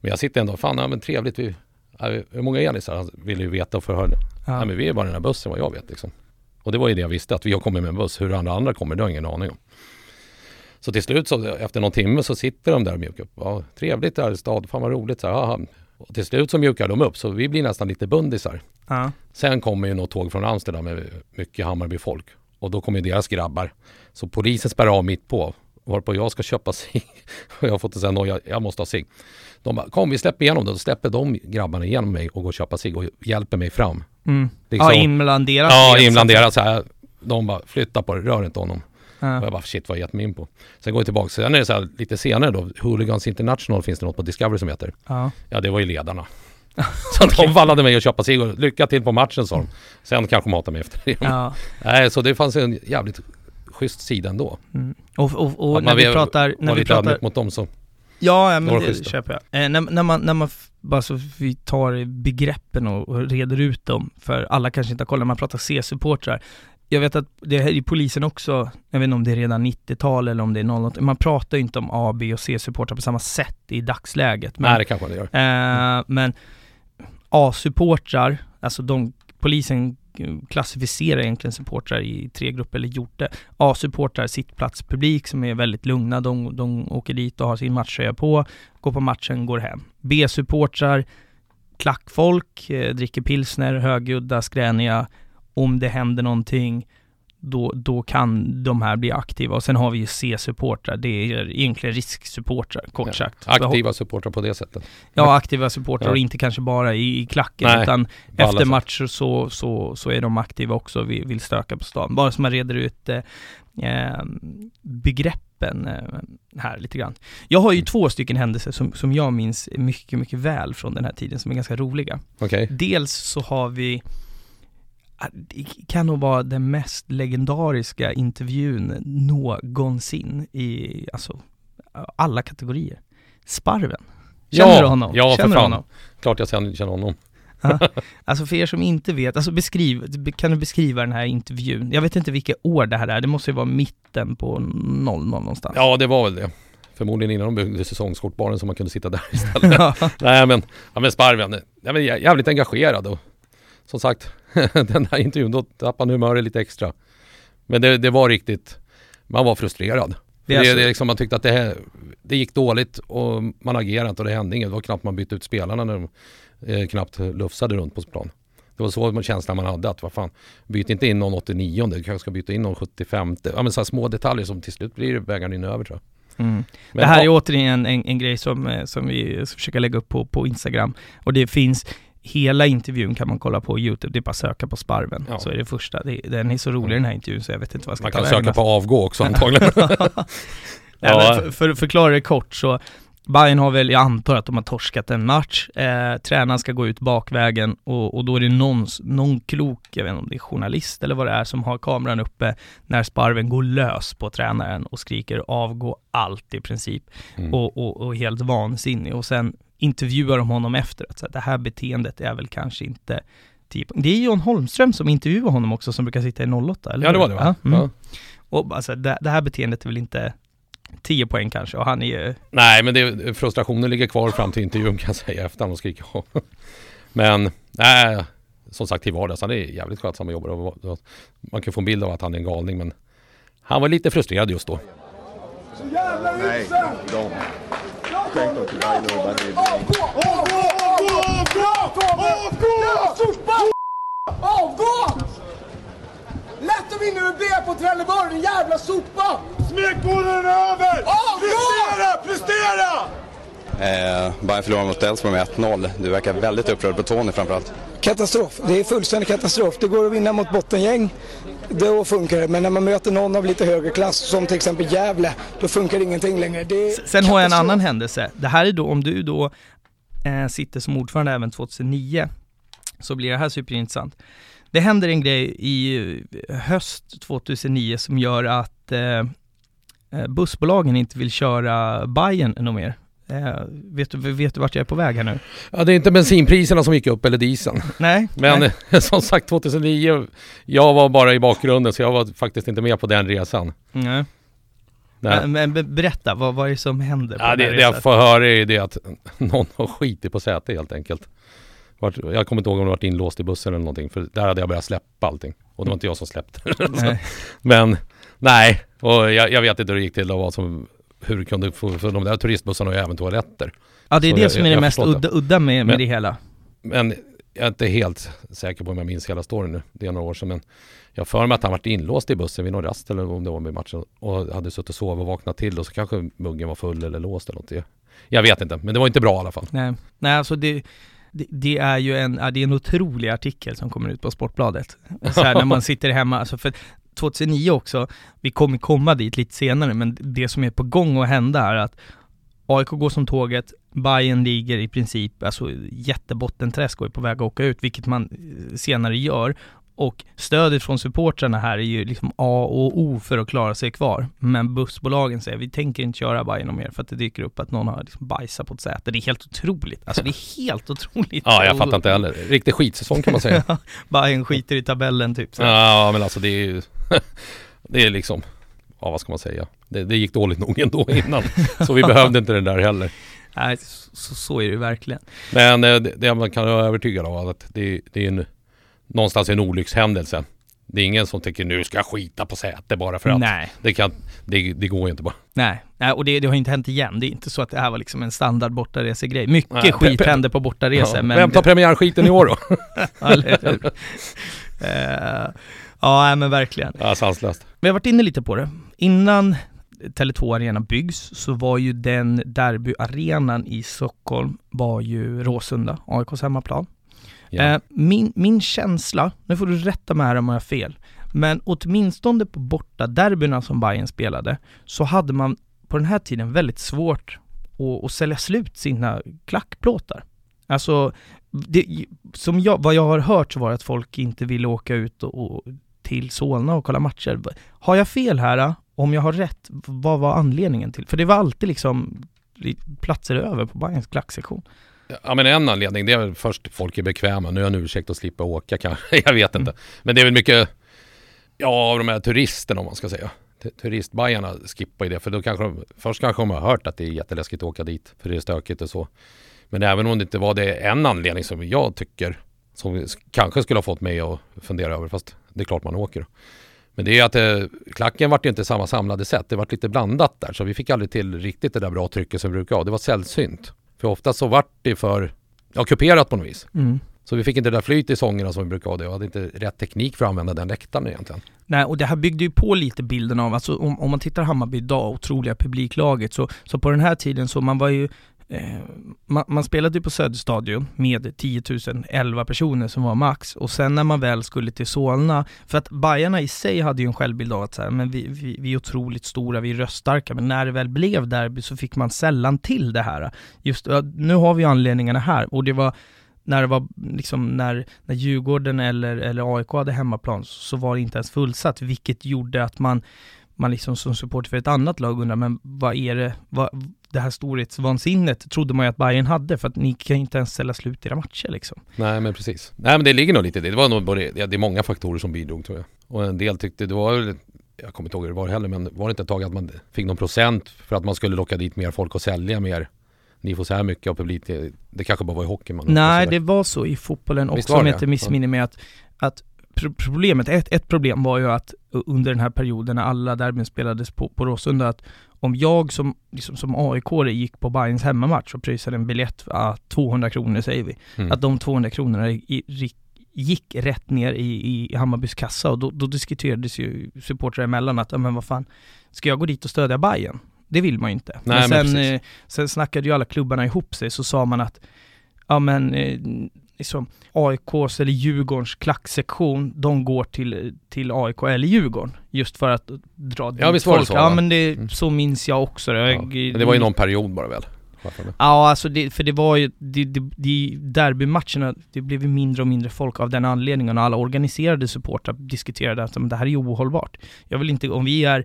Men jag sitter ändå, fan ja, men trevligt. Vi, vi- hur många är ni? Så Han ville ju veta och förhörde. Ja. Nej men vi är bara den här bussen vad jag vet liksom. Och det var ju det jag visste, att vi har kommit med en buss. Hur andra andra kommer, det har jag ingen aning om. Så till slut, så, efter någon timme, så sitter de där och mjukar upp. Ja, trevligt där i stad, fan vad roligt. Så här, aha. och till slut så mjukar de upp, så vi blir nästan lite bundisar. Ja. Sen kommer ju något tåg från Amsterdam med mycket Hammarby-folk. Och då kommer ju deras grabbar. Så polisen spärrar av mitt på. Varpå jag ska köpa cigg. Och jag har fått en noja, jag måste ha cigg. De bara, kom vi släpper igenom det. Då släpper de grabbarna igenom mig och går och köpa cigg och hjälper mig fram. Mm. Liksom- ja, in bland deras Ja, led, in bland så att- deras så här. De bara, flytta på det, rör inte honom. Och Ja. jag bara, shit vad har jag gett mig in på? Sen går jag tillbaka. Sen är det så här, lite senare då, Hooligans International finns det något på Discovery som heter. Ja. Ja, det var ju ledarna. Så de vallade mig att köpa cigg och lycka till på matchen sa de. Sen kanske mata mig efter det. Ja. Nej, så det fanns en jävligt schysst sida ändå. Mm. Och, och, och Att när man vi pratar, när Var vi lite pratar mot dem så. Ja, ja Det men det då. köper jag. Eh, när, när man, när man, bara så vi tar begreppen och, och reder ut dem, för alla kanske inte har koll, när man pratar C-supportrar. Jag vet att det här i polisen också, jag vet inte om det är redan 90-tal eller om det är 00 man pratar ju inte om A, B och C-supportrar på samma sätt i dagsläget. Men, Nej, det kanske man gör. eh, men A-supportrar, alltså de, polisen klassificerar egentligen supportrar i tre grupper, eller gjort det. A-supportrar, sittplatspublik som är väldigt lugna, de, de åker dit och har sin matchtröja på, går på matchen, går hem. B-supportrar, klackfolk, eh, dricker pilsner, högljudda, skräniga. Om det händer någonting, då, då kan de här bli aktiva. Och sen har vi ju C-supportrar, det är egentligen risksupportrar, kort Ja. sagt. Aktiva supportrar på det sättet. Ja, aktiva supportrar Ja. och inte kanske bara i, i klacken Nej, utan efter matcher så, så, så är de aktiva också och vill, vill stöka på stan. Bara så man reder ut eh, eh, begreppen eh, här lite grann. Jag har ju Mm. två stycken händelser som, som jag minns mycket, mycket väl från den här tiden som är ganska roliga. Okej. Dels så har vi det kan nog vara den mest legendariska intervjun någonsin i, alltså, alla kategorier. Sparven. Känner Ja, du honom? ja, för Känner du fan. honom? Klart jag känner honom. Alltså för er som inte vet, alltså beskriv, kan du beskriva den här intervjun? Jag vet inte vilket år det här är, det måste ju vara mitten på 00 någonstans. Ja, det var väl det. Förmodligen innan de byggde säsongskortbaren så man kunde sitta där istället. Ja. Nej men, ja, men Sparven, men, jävligt engagerad och som sagt, den här intervjun, då tappade han humöret lite extra. Men det, det var riktigt, man var frustrerad. Det Det, är det, är liksom, man tyckte att det, här, det gick dåligt och man agerade inte och det hände inget. Det var knappt man bytte ut spelarna när de eh, knappt lufsade runt på plan. Det var så man känslan man hade att vad fan, byt inte in någon 89 du kanske ska byta in någon 75 Ja men så små detaljer som till slut blir vägarna in över tror jag. Mm. Men, det här är återigen en, en grej som, eh, som vi ska försöka lägga upp på, på Instagram. Och det finns, hela intervjun kan man kolla på Youtube, det är bara att söka på Sparven. Ja. Så är det första. Det, den är så rolig den här intervjun så jag vet inte vad jag ska man ta kan vägen söka på avgå också antagligen. Ja. för att förklara det kort så Bayern har väl, jag antar att de har torskat en match, eh, tränaren ska gå ut bakvägen och, och då är det någon, någon klok, jag vet inte om det är journalist eller vad det är, som har kameran uppe när sparven går lös på tränaren och skriker avgå allt i princip Mm. och, och, och helt vansinnig och sen intervjuar de honom efteråt, så att det här beteendet är väl kanske inte typ, det är John Holmström som intervjuar honom också som brukar sitta i 08 eller Ja det var det va? Ja, mm. Ja. Och alltså det, det här beteendet är väl inte 10 poäng kanske och han är ju Nej men det, frustrationen ligger kvar fram till intervjun kan jag säga efter han skriker av. Men nej, som sagt till vardags, han är jävligt skötsam och jobbar man kan få en bild av att han är en galning men han var lite frustrerad just då. Nej, de skänkt dem till Bajen och Bandy. Avgå! Lätt att vinna UB B på Trelleborg, din jävla sopa! Smekmånaden är över! Avgå! Prestera! Eh, Bayern förlorar mot Elfsborg med 1-0. Du verkar väldigt upprörd på Tony framförallt. Katastrof. Det är fullständig katastrof. Det går att vinna mot bottengäng. Då funkar det. Men när man möter någon av lite högre klass, som till exempel Gävle, då funkar ingenting längre. Det Sen har jag en annan händelse. Det här är då om du då eh, sitter som ordförande även 2009 så blir det här superintressant. Det händer en grej i eh, höst 2009 som gör att eh, eh, bussbolagen inte vill köra Bayern ännu mer. Eh, vet, du, vet du vart jag är på väg här nu? Ja det är inte bensinpriserna som gick upp eller dieseln. Nej? Men Nej. som sagt 2009, jag var bara i bakgrunden så jag var faktiskt inte med på den resan. Nej. Nej. Men, men be- berätta, vad, vad är det som händer? på Ja, den det, det jag får höra är det att någon har skitit på sätet helt enkelt. Jag kommer inte ihåg om det varit inlåst i bussen eller någonting för där hade jag börjat släppa allting. Och det var inte jag som släppte Nej. Men nej, och jag, jag vet inte hur det gick till och vad som hur kunde få, för de där turistbussarna har ju även toaletter. Ja, det är Så det jag- som är det mest udda, udda med, med Men- det hela. Men jag är inte helt säker på om jag minns hela storyn nu. Det är några år sedan. Men jag för mig att han varit inlåst i bussen vid någon rast eller om det var med matchen. Och hade suttit och sovit och vaknat till och så kanske muggen var full eller låst eller något. Jag- vet inte, men det var inte bra i alla fall. Nej, nej alltså det, det, det är ju en, det är en otrolig artikel som kommer ut på Sportbladet. Så här, när man sitter hemma, alltså för 2009 också, vi kommer komma dit lite senare, men det som är på gång att hända är att AIK går som tåget, Bayern ligger i princip, alltså jättebottenträsk och är på väg att åka ut, vilket man eh, senare gör. Och stödet från supportrarna här är ju liksom A och O för att klara sig kvar. Men bussbolagen säger vi tänker inte köra Bajen mer för att det dyker upp att någon har liksom bajsat på ett säte. Det är helt otroligt. Alltså det är helt otroligt. Ja, jag fattar inte heller. Riktig skitsäsong kan man säga. Bajen skiter i tabellen typ. Så. Ja, men alltså det är ju... Det är liksom... Ja, vad ska man säga? Det, det gick dåligt nog ändå innan. Så vi behövde inte det där heller. Nej, så, så är det ju verkligen. Men eh, det, det man kan vara övertygad om att det, det är en, någonstans en olyckshändelse. Det är ingen som tänker nu ska jag skita på säte bara för att. Nej, Det, kan, det, det går ju inte bara. nej, nej och det, det har inte hänt igen. Det är inte så att det här var liksom en standard bortaresegrej. Mycket Nej, skit händer på bortaresor, Ja. men... Vem tar premiärskiten i år då? Eller hur? Eh, ja, men verkligen. ja, sanslöst. Vi har varit inne lite på det. Innan Tele2 Arena byggs så var ju den derbyarenan i Stockholm var ju Råsunda, AIKs hemmaplan. Ja. Eh, min, min känsla, nu får du rätta mig här om jag har fel, men åtminstone på borta derbyna som Bayern spelade så hade man på den här tiden väldigt svårt att, att sälja slut sina klackplåtar. Alltså, det, som jag, vad jag har hört så var det att folk inte ville åka ut och, och till Solna och kolla matcher. Har jag fel här? Eh? Om jag har rätt, vad var anledningen till? För det var alltid liksom platser över på Bayerns klacksektion. Ja men en anledning det är väl först folk är bekväma. Nu är en ursäkt att slippa åka kanske. Jag vet inte. Men det är väl mycket Ja av de här turisterna om man ska säga. Tu- Turistbajarna skippar ju det för då kanske de Först kanske de har hört att det är jätteläskigt att åka dit för det är stökigt och så. Men även om det inte var det en anledning som jag tycker Som kanske skulle ha fått mig att fundera över fast det är klart man åker. Men det är att eh, klacken vart inte samma samlade sätt. Det vart lite blandat där så vi fick aldrig till riktigt det där bra trycket som vi brukar ha. Det var sällsynt. För ofta så vart det för ja, kuperat på något vis. Mm. Så vi fick inte det där flyt i sångerna som vi brukar ha det och hade inte rätt teknik för att använda den läktaren egentligen. Nej, och det här byggde ju på lite bilden av, alltså om, om man tittar Hammarby idag, otroliga publiklaget, så, så på den här tiden så man var ju eh, man, man spelade ju på Söderstadion med 10 000, 11 personer som var max. Och sen när man väl skulle till Solna, för att Bajarna i sig hade ju en självbild av att så här, men vi, vi, vi är otroligt stora, vi är röststarka, men när det väl blev derby så fick man sällan till det här. Just, nu har vi anledningarna här. Och det var när det var liksom när, när Djurgården eller, eller AIK hade hemmaplan så var det inte ens fullsatt, vilket gjorde att man, man liksom som supporter för ett annat lag undrar, men vad är det, vad, det här storhetsvansinnet trodde man ju att Bayern hade för att ni kan inte ens ställa slut era matcher liksom. Nej men precis. Nej men det ligger nog lite i det. Det var nog både, ja, det är många faktorer som bidrog tror jag. Och en del tyckte, det var jag kommer inte ihåg hur det var heller, men var det inte ett tag att man fick någon procent för att man skulle locka dit mer folk och sälja mer ni får så här mycket av publik, det, det kanske bara var i hockey man Nej det var så i fotbollen också om jag inte missminner mig att, att problemet, ett, ett problem var ju att under den här perioden när alla derbyn spelades på, på Råsunda, att om jag som, liksom, som aik gick på Bayerns hemmamatch och pröjsade en biljett, ah, 200 kronor säger vi, mm. att de 200 kronorna i, i, gick rätt ner i, i Hammarbys kassa och då, då diskuterades ju supportrar emellan att, men vad fan, ska jag gå dit och stödja Bayern? Det vill man ju inte. Nej, men sen, men eh, sen snackade ju alla klubbarna ihop sig, så sa man att, ja men eh, liksom AIKs eller Djurgårdens klacksektion, de går till, till AIK eller Djurgården. Just för att dra Ja visst var det så? Ja men det, mm. så minns jag också det. Ja. Men det var ju någon period bara väl? Ja alltså det, för det var ju, det, det, det, derbymatcherna, det blev ju mindre och mindre folk av den anledningen och alla organiserade supportrar diskuterade att men det här är ju ohållbart. Jag vill inte, om vi är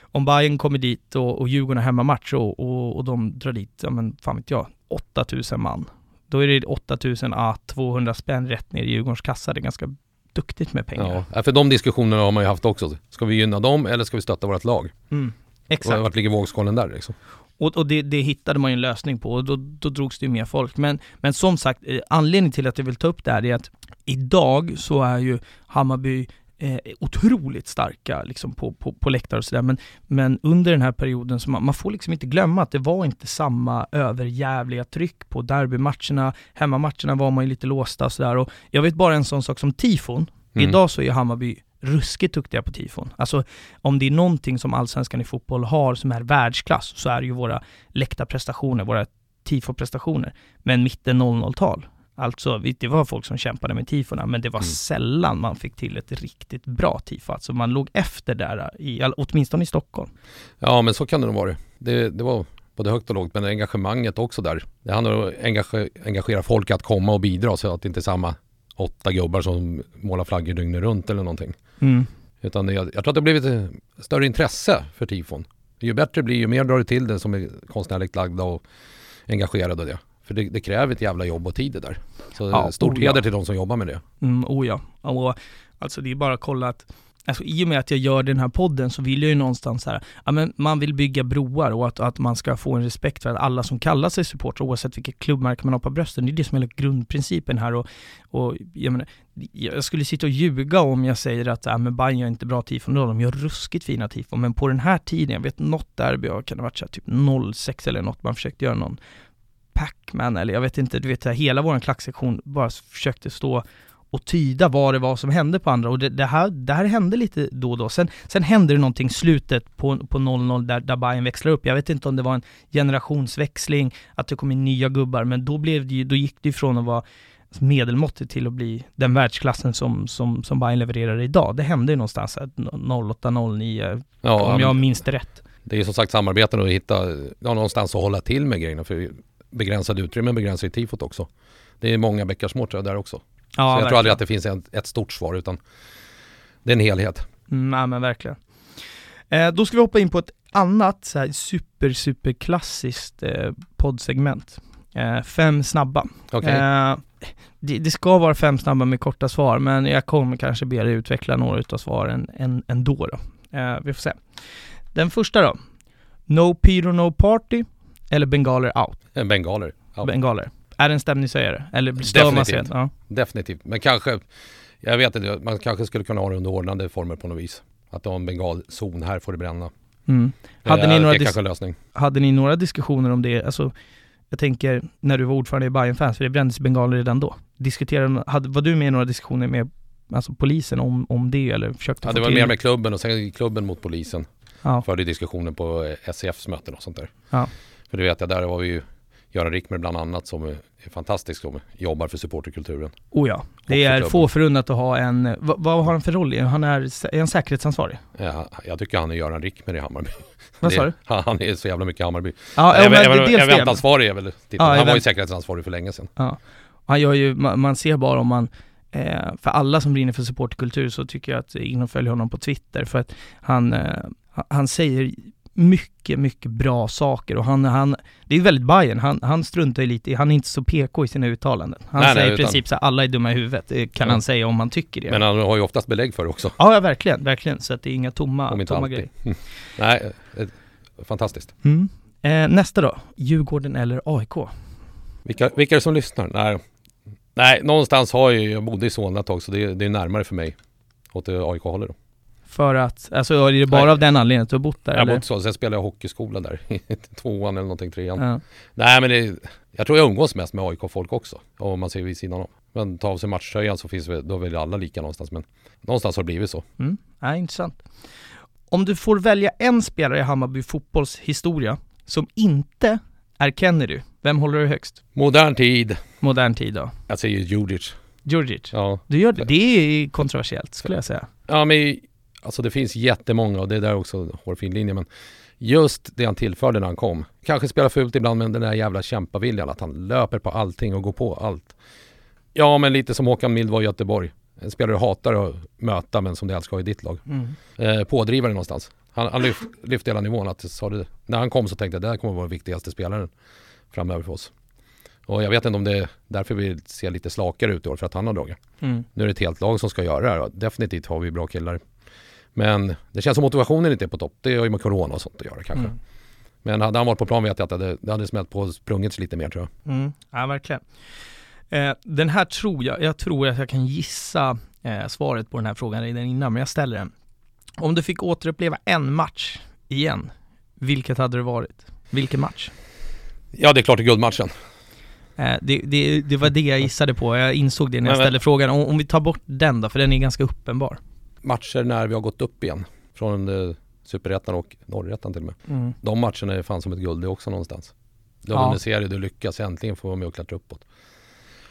om Bayern kommer dit och, och Djurgården har hemmamatch och, och, och de drar dit, ja men fan vet jag, 8000 man då är det 8000 a 200 spänn rätt ner i Djurgårdens kassa. Det är ganska duktigt med pengar. Ja, för de diskussionerna har man ju haft också. Ska vi gynna dem eller ska vi stötta vårt lag? Mm, exakt. Vart ligger vågskålen där liksom? Och, och det, det, hittade man ju en lösning på och då, då drogs det ju mer folk. Men, men som sagt, eh, anledningen till att jag vill ta upp det här är att idag så är ju Hammarby eh, otroligt starka liksom på, på, på läktare och sådär. Men, men under den här perioden, så man, man, får liksom inte glömma att det var inte samma överjävliga tryck på derbymatcherna. Hemmamatcherna var man ju lite låsta och sådär. Och jag vet bara en sån sak som tifon. Mm. Idag så är Hammarby ruskigt duktiga på tifon. Alltså om det är någonting som allsvenskan i fotboll har som är världsklass så är det ju våra läktarprestationer, våra tifo-prestationer. Men mitten 00-tal, Alltså, det var folk som kämpade med tifona, men det var mm. sällan man fick till ett riktigt bra tifo. Alltså man låg efter där, i, åtminstone i Stockholm. Ja, men så kan det nog vara. Det, det var både högt och lågt, men engagemanget också där. Det handlar om att engagera, engagera folk att komma och bidra så att det inte är samma åtta gubbar som målar flaggor dygnet runt eller någonting. Mm. Utan det, jag tror att det har blivit ett större intresse för tifon. Ju bättre det blir, ju mer drar det till det som är konstnärligt lagda och engagerade och det. För det, det, kräver ett jävla jobb och tid det där. Så ja, stort oh, heder till de som jobbar med det. Mm, oh ja. Och, alltså det är bara att kolla att Alltså, I och med att jag gör den här podden så vill jag ju någonstans här, ja, men man vill bygga broar och att, att man ska få en respekt för att alla som kallar sig supportrar, oavsett vilket klubbmärke man har på brösten, det är det som är grundprincipen här och, och jag, menar, jag skulle sitta och ljuga om jag säger att ja, men Bayern gör inte bra tifon, de gör ruskigt fina tifon, men på den här tiden, jag vet något derby, kan det ha varit så här, typ 06 eller något, man försökte göra någon Pac-Man eller jag vet inte, du vet hela vår klacksektion bara försökte stå och tyda vad det var som hände på andra och det, det, här, det här hände lite då och då. Sen, sen hände det någonting slutet på, på 0-0 där, där Bayern växlar upp. Jag vet inte om det var en generationsväxling, att det kom in nya gubbar, men då, blev det, då gick det ifrån att vara medelmåttigt till att bli den världsklassen som, som, som Bayern levererar idag. Det hände ju någonstans 08-09, ja, om jag minns det rätt. Det är som sagt samarbeten och hitta ja, någonstans att hålla till med grejerna. För begränsade utrymmen begränsar ju tifot också. Det är många bäckar små tror jag där också. Ja, så jag verkligen. tror aldrig att det finns ett, ett stort svar utan det är en helhet. Mm, ja, men verkligen. Eh, då ska vi hoppa in på ett annat så här, super, super klassiskt eh, poddsegment. Eh, fem snabba. Okay. Eh, det, det, ska vara fem snabba med korta svar, men jag kommer kanske be dig utveckla några utav svaren än, ändå då. Eh, vi får se. Den första då. No Peter No Party eller bengaler out? Eh, bengaler. Out. Bengaler. Är det en stämningshöjare? Eller stör man sig? Ja. Definitivt. Men kanske, jag vet inte, man kanske skulle kunna ha det under ordnade former på något vis. Att ha en bengalzon, här får det bränna. Mm. Hade, ni några lösning. hade ni några diskussioner om det? Alltså, jag tänker när du var ordförande i Bayern fans för det brändes bengaler redan då. Diskuterade, hade, var du med i några diskussioner med alltså, polisen om, om det eller försökte Ja, det var mer med klubben och sen klubben mot polisen. Ja. Förde diskussioner på SCFs möten och sånt där. Ja. För det vet jag, där var vi ju Göran Rickmer bland annat som är fantastisk som jobbar för supporterkulturen. Oh ja, det är få förunnat att ha en, vad, vad, har han för roll? Han är, är han säkerhetsansvarig? Ja, jag tycker han är Göran Rickmer i Hammarby. Vad sa du? Han är så jävla mycket Hammarby. Ja, även, även, dels eventansvarig är väl titeln. Ja, Han var ju säkerhetsansvarig för länge sedan. Ja. Han gör ju, man, man ser bara om man, eh, för alla som brinner för supporterkultur så tycker jag att in och följ honom på Twitter för att han, eh, han säger mycket, mycket bra saker och han, han det är ju väldigt Bayern. han, han struntar ju lite i, han är inte så PK i sina uttalanden. Han Nej, säger nej, i princip så här, alla är dumma i huvudet, det kan Ja. han säga om han tycker det. Men han har ju oftast belägg för det också. Ja, ja verkligen, verkligen. Så att det är inga tomma, Om inte tomma alltid. grejer. Mm. Nej, eh, fantastiskt. Mm. Eh, nästa då, Djurgården eller AIK? Vilka, vilka är det som lyssnar? Nej, Nej någonstans har jag, jag bodde i Solna ett tag så det, det är närmare för mig åt AIK-hållet då. För att, alltså är det bara Nej. av den anledningen att du har bott där Jag eller? bodde så, sen spelade jag hockeyskola där, i tvåan eller någonting, trean. Ja. Nej men det, jag tror jag umgås mest med AIK-folk också, om man ser vid sidan av. Men ta av sig matchtröjan så finns vi, då är väl alla lika någonstans men någonstans har det blivit så. Mm. Ja, intressant. Om du får välja en spelare i Hammarby fotbolls historia som inte är Kennedy, vem håller du högst? Modern tid, Modern tid då? jag säger Djurdjic. Djurdjic? Ja. Du gör det? Det är kontroversiellt skulle jag säga. Ja men alltså det finns jättemånga och det är där också hårfin linje men just det han tillförde när han kom. Kanske spelar fult ibland men den där jävla kämpaviljan att han löper på allting och går på allt. Ja men lite som Håkan Mild var i Göteborg. En spelare du hatar att möta men som du älskar i ditt lag. Mm. Eh, pådrivare någonstans. Han, han lyft, lyfte hela nivån. Att, sa det, när han kom så tänkte jag det här kommer vara den viktigaste spelaren framöver för oss. Och jag vet inte om det är därför vi ser lite slakare ut i år för att han har dragit. Mm. Nu är det ett helt lag som ska göra det här definitivt har vi bra killar. Men det känns som motivationen inte är på topp. Det har ju med corona och sånt att göra kanske. Mm. Men hade han varit på plan vet jag att det hade, det hade smält på och sprungits lite mer tror jag. Mm. Ja, verkligen. Eh, den här tror jag, jag tror att jag kan gissa eh, svaret på den här frågan redan innan, men jag ställer den. Om du fick återuppleva en match igen, vilket hade det varit? Vilken match? Ja det är klart det är guldmatchen. Eh, det, det, det var det jag gissade på, jag insåg det när jag Men- ställde frågan. Om, om vi tar bort den då, för den är ganska uppenbar. Matcher när vi har gått upp igen. Från eh, Superettan och Norrettan till och med. Mm. De matcherna är fan som ett guld det också någonstans. Du Ja. har vunnit serie, du lyckas äntligen få vara med och klättra uppåt.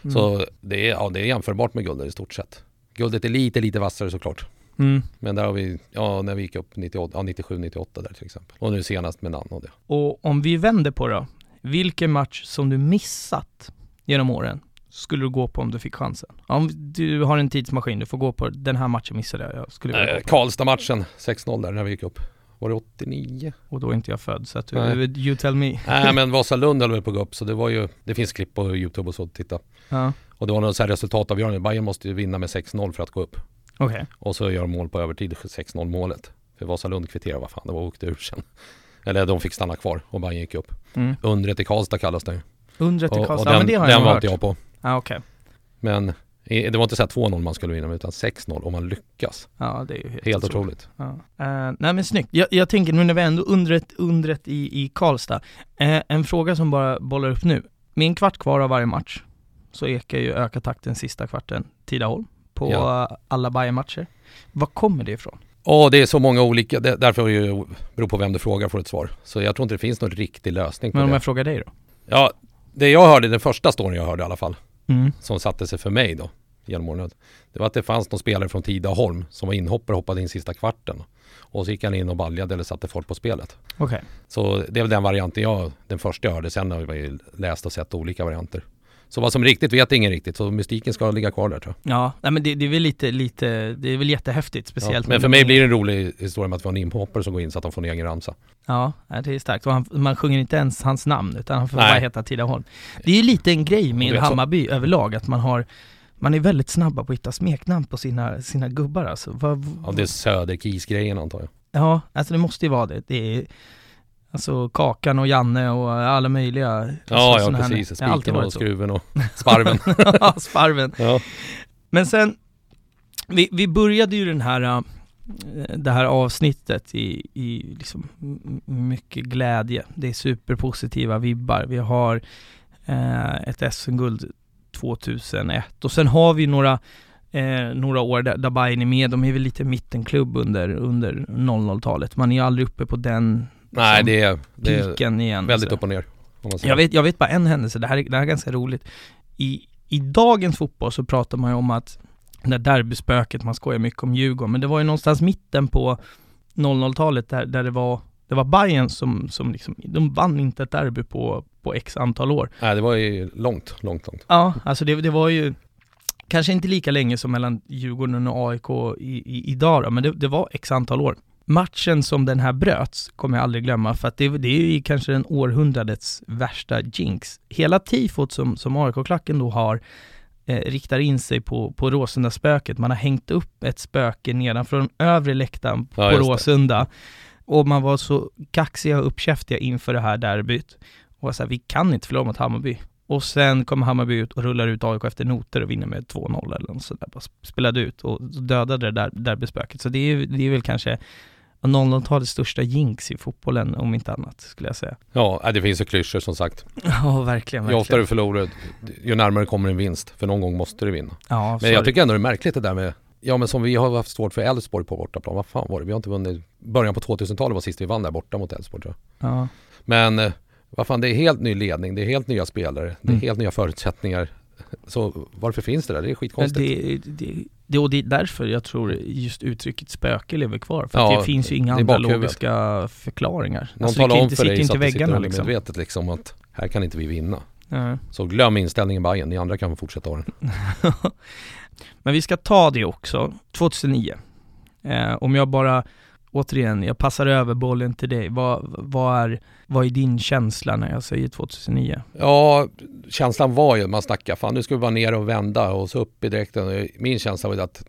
Mm. Så det är, ja, det är jämförbart med guldet i stort sett. Guldet är lite, lite vassare såklart. Mm. Men där har vi, ja när vi gick upp 98, ja, 97, 98 där till exempel. Och nu senast med Nanne och det. Och om vi vänder på det då, vilken match som du missat genom åren skulle du gå på om du fick chansen? Om du har en tidsmaskin, du får gå på den här matchen missade jag, jag skulle på. Karlstad-matchen 6-0 där när vi gick upp. Var det 89? Och då är inte jag född, så att du, you tell me. Nej men Vasalund höll väl på att gå upp så det var ju, det finns klipp på Youtube och så att titta. Ja, Och det var något så här resultatavgörande. Bayern måste ju vinna med 6-0 för att gå upp. okej. Och så gör de mål på övertid, 6-0 målet. För Vasalund kvitterade, vad fan det var, åkte ur sen. Eller de fick stanna kvar och Bayern gick upp. Mm. Undret i Karlstad kallas det. Undret i Och, och Karlstad, den, ja, men det har den jag var hört. inte jag på. Ja, okej. Men det var inte så här 2-0 man skulle vinna utan 6-0 om man lyckas. Ja, det är ju helt, Helt otroligt. Ja. Eh, nej men snyggt. Jag, jag tänker nu när vi ändå undret, undret i, i Karlstad. Eh, en fråga som bara bollar upp nu. Med en kvart kvar av varje match så ekar ju öka takten sista kvarten Tidaholm på Ja. alla Bayern-matcher. Var kommer det ifrån? Och det är så många olika, det, därför är det ju, beror på vem du frågar får ett svar. Så jag tror inte det finns någon riktig lösning på Men om det. jag frågar dig då? Ja, det jag hörde, den första storyn jag hörde i alla fall, Mm. som satte sig för mig då genom åren. Det var att det fanns någon spelare från Tidaholm som var inhoppare och hoppade in sista kvarten. Och så gick han in och baljade eller satte fart på spelet. Okej. Så det är väl den varianten jag, den första jag hörde. Sen har jag ju läst och sett olika varianter. Så vad som riktigt vet ingen riktigt. Så mystiken ska ligga kvar där tror jag. Ja, nej men det, det är väl lite, lite, det är väl jättehäftigt Ja. speciellt Men med- för mig blir det en rolig historia med att vi har en inhoppare som går in så att de får en egen ramsa. Ja, det är starkt. Och han, man sjunger inte ens hans namn utan han får Nej. bara heta Tidaholm. Det är ju lite en grej med är så- Hammarby överlag att man har man är väldigt snabba på att hitta smeknamn på sina, sina gubbar alltså. Vad, Ja, det är Söderkis-grejen antar jag. ja, alltså det måste ju vara det. Det är alltså Kakan och Janne och alla möjliga. Ja, alltså, ja precis. Spiken och skruven och sparven. Ja, Sparven. ja. Men sen, vi, vi började ju den här, äh, det här avsnittet i, i liksom mycket glädje. Det är superpositiva vibbar. Vi har eh, ett SM-guld 2001 och sen har vi några eh, några år där, där Bayern är med. De är väl lite mittenklubb under, under 00-talet. Man är ju aldrig uppe på den Nej, Som det är, det är igen. väldigt så. upp och ner. Jag vet, jag vet bara en händelse, det här, är- det här är ganska roligt. I, I dagens fotboll så pratar man ju om att det där derbyspöket, man skojar mycket om Djurgården, men det var ju någonstans mitten på 00-talet där, där det var det var Bayern som, som liksom, de vann inte ett derby på, på x antal år. Nej, det var ju långt, långt, långt. Ja, alltså det, det var ju kanske inte lika länge som mellan Djurgården och AIK i, i, idag då, men det, det var x antal år. Matchen som den här bröts kommer jag aldrig glömma för att det, det är ju kanske den århundradets värsta jinx. Hela tifot som, som AIK-klacken då har eh, riktar in sig på, på Råsunda-spöket. Man har hängt upp ett spöke nedanför den övre läktaren Ja, på det. Råsunda. Och man var så kaxiga och uppkäftiga inför det här derbyt. Och var så här, vi kan inte förlora mot Hammarby. Och sen kommer Hammarby ut och rullar ut AIK efter noter och vinner med 2-0 eller något sådär. Bara spelade ut och dödade det där derbyspöket. Så det är, det är väl kanske 00-talets största jinx i fotbollen om inte annat skulle jag säga. Ja, nej, det finns ju klyschor som sagt. Ja, verkligen. Ju oftare du förlorar, ju närmare kommer en vinst. För någon gång måste du vinna. Ja, Men jag tycker ändå det är märkligt det där med Ja men som vi har haft svårt för Elfsborg på bortaplan. Vad fan var det? Vi har inte vunnit Början på 2000-talet var sist vi vann där borta mot Elfsborg tror jag. Ja. Men eh, vad fan det är helt ny ledning, det är helt nya spelare, det är Mm. helt nya förutsättningar. Så varför finns det där? Det är skitkonstigt. det, det, det, och det är därför jag tror just uttrycket spöke lever kvar. För Ja, det finns ju inga andra logiska förklaringar. Någon Alltså, talar om inte, för sitter dig inte så att det sitter väggarna liksom. liksom att här kan inte vi vinna. Så glöm inställningen Bayern, ni andra kan fortsätta ha den. Men vi ska ta det också, 2009. Eh, om jag bara, återigen, jag passar över bollen till dig. Vad, vad, är, vad är din känsla när jag säger 2009? Ja, känslan var ju, man snackar, fan nu ska vi bara ner och vända och så upp i direkten. Min känsla var att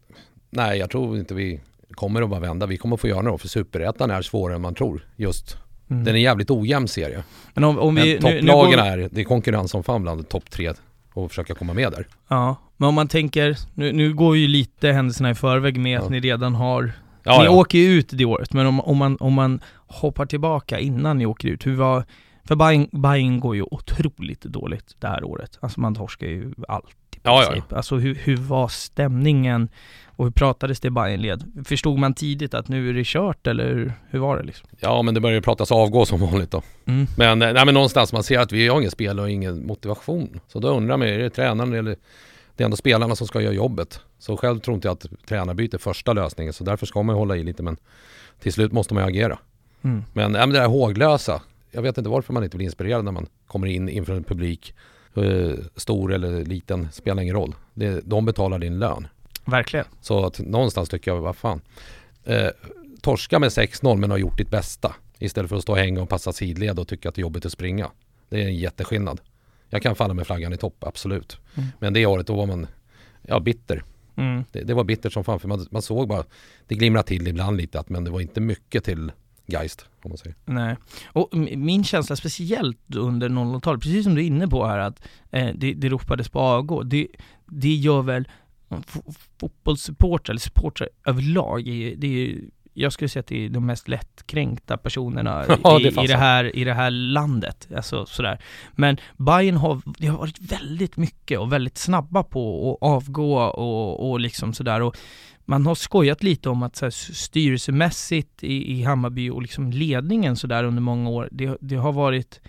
nej, jag tror inte vi kommer att bara vända. Vi kommer att få göra något för superettan är svårare än man tror. Just, Mm. den är jävligt ojämn serie. Men om, om vi, Men nu, nu topplagen går, är, det är konkurrens som fan bland topp tre och försöka komma med där. Ja, men om man tänker, nu, nu går ju lite händelserna i förväg med att Ja. ni redan har Ja, ni ja. åker ju ut det året, men om, om, man, om man hoppar tillbaka innan ni åker ut, hur var, för Bayern, Bayern går ju otroligt dåligt det här året. Alltså man torskar ju allt i Ja, ja. princip. Alltså hur, hur var stämningen och hur pratades det i Bayernled? Förstod man tidigt att nu är det kört eller hur, hur var det liksom? Ja men det börjar ju pratas avgå som vanligt då. Mm. Men, eh, nej, men någonstans man ser att vi har ingen spel och ingen motivation. Så då undrar man, är det tränaren eller det är ändå spelarna som ska göra jobbet. Så själv tror inte jag att tränarbyte är första lösningen så därför ska man hålla i lite men till slut måste man ju agera. Mm. Men, men det där håglösa, jag vet inte varför man inte blir inspirerad när man kommer in inför en publik. Eh, stor eller liten, spelar ingen roll. Det, de betalar din lön. Verkligen. Så att någonstans tycker jag, vad fan. Eh, torska med 6-0 men har gjort ditt bästa. Istället för att stå och hänga och passa sidled och tycka att det är jobbigt att springa. Det är en jätteskillnad. Jag kan falla med flaggan i topp, absolut. Mm. Men det året då var man, ja bitter. Mm. Det, det var bittert som fan för man, man såg bara, det glimrade till ibland lite att, men det var inte mycket till Geist om man säger. Nej, och min känsla speciellt under 00-talet, precis som du är inne på här att eh, det, det ropades på avgå, det, det gör väl fo- fotbollssupportrar, eller supportrar överlag, det är, jag skulle säga att det är de mest lättkränkta personerna Ja, i, det i, det här, i det här landet, alltså sådär. Men Bayern har, det har varit väldigt mycket och väldigt snabba på att avgå och, och liksom sådär och man har skojat lite om att så här, styrelsemässigt i, i Hammarby och liksom ledningen sådär under många år, det, det har varit